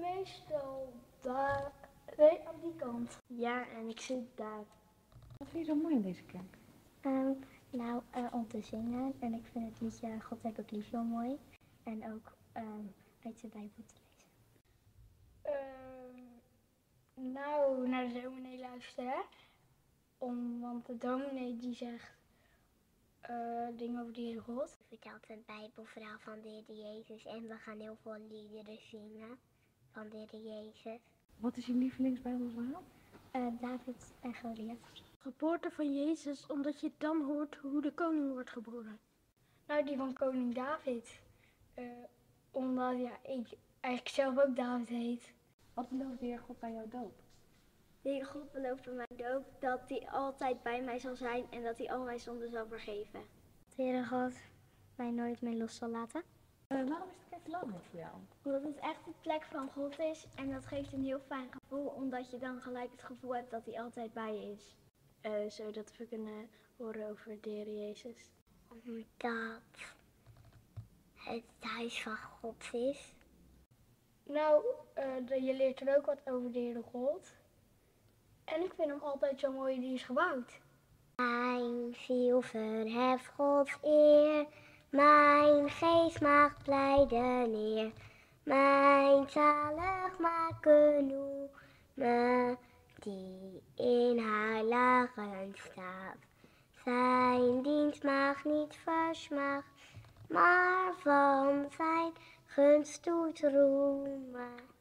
meestal daar, nee, aan die kant. Ja, en ik zit daar. Wat vind je zo mooi in deze kerk? Um, nou, uh, om te zingen. En ik vind het liedje God heb ik lief wel mooi. En ook um, uit de Bijbel te lezen. Uh, nou, naar de dominee luisteren. Om, want de dominee die zegt uh, dingen over de Heer God. Vertelt een Bijbelverhaal van de Heer Jezus. En we gaan heel veel liederen zingen van de Heer Jezus. Wat is je lievelingsbijbelverhaal? Uh, David en Goliath. Geboorte van Jezus, omdat je dan hoort hoe de koning wordt geboren. Nou, die van koning David. Uh, omdat ja, ik eigenlijk zelf ook David heet. Wat belooft de Heer God bij jouw doop? De Heer God belooft bij mijn doop dat hij altijd bij mij zal zijn en dat hij al mijn zonden zal vergeven. De Heer God mij nooit meer los zal laten. Uh, waarom is de kerk belangrijk voor jou? Omdat het echt de plek van God is en dat geeft een heel fijn gevoel, omdat je dan gelijk het gevoel hebt dat hij altijd bij je is. Uh, zodat we kunnen horen over de Heer Jezus. Omdat het huis van God is. Nou, uh, je leert er ook wat over de Heere God. En ik vind hem altijd zo mooi, die is gebouwd. Mijn ziel verheft Gods eer. Mijn geest mag blijden neer, mijn zalig maken noemen, die in haar lagen staat. Zijn dienst mag niet versmacht, maar van zijn gunst doet roemen.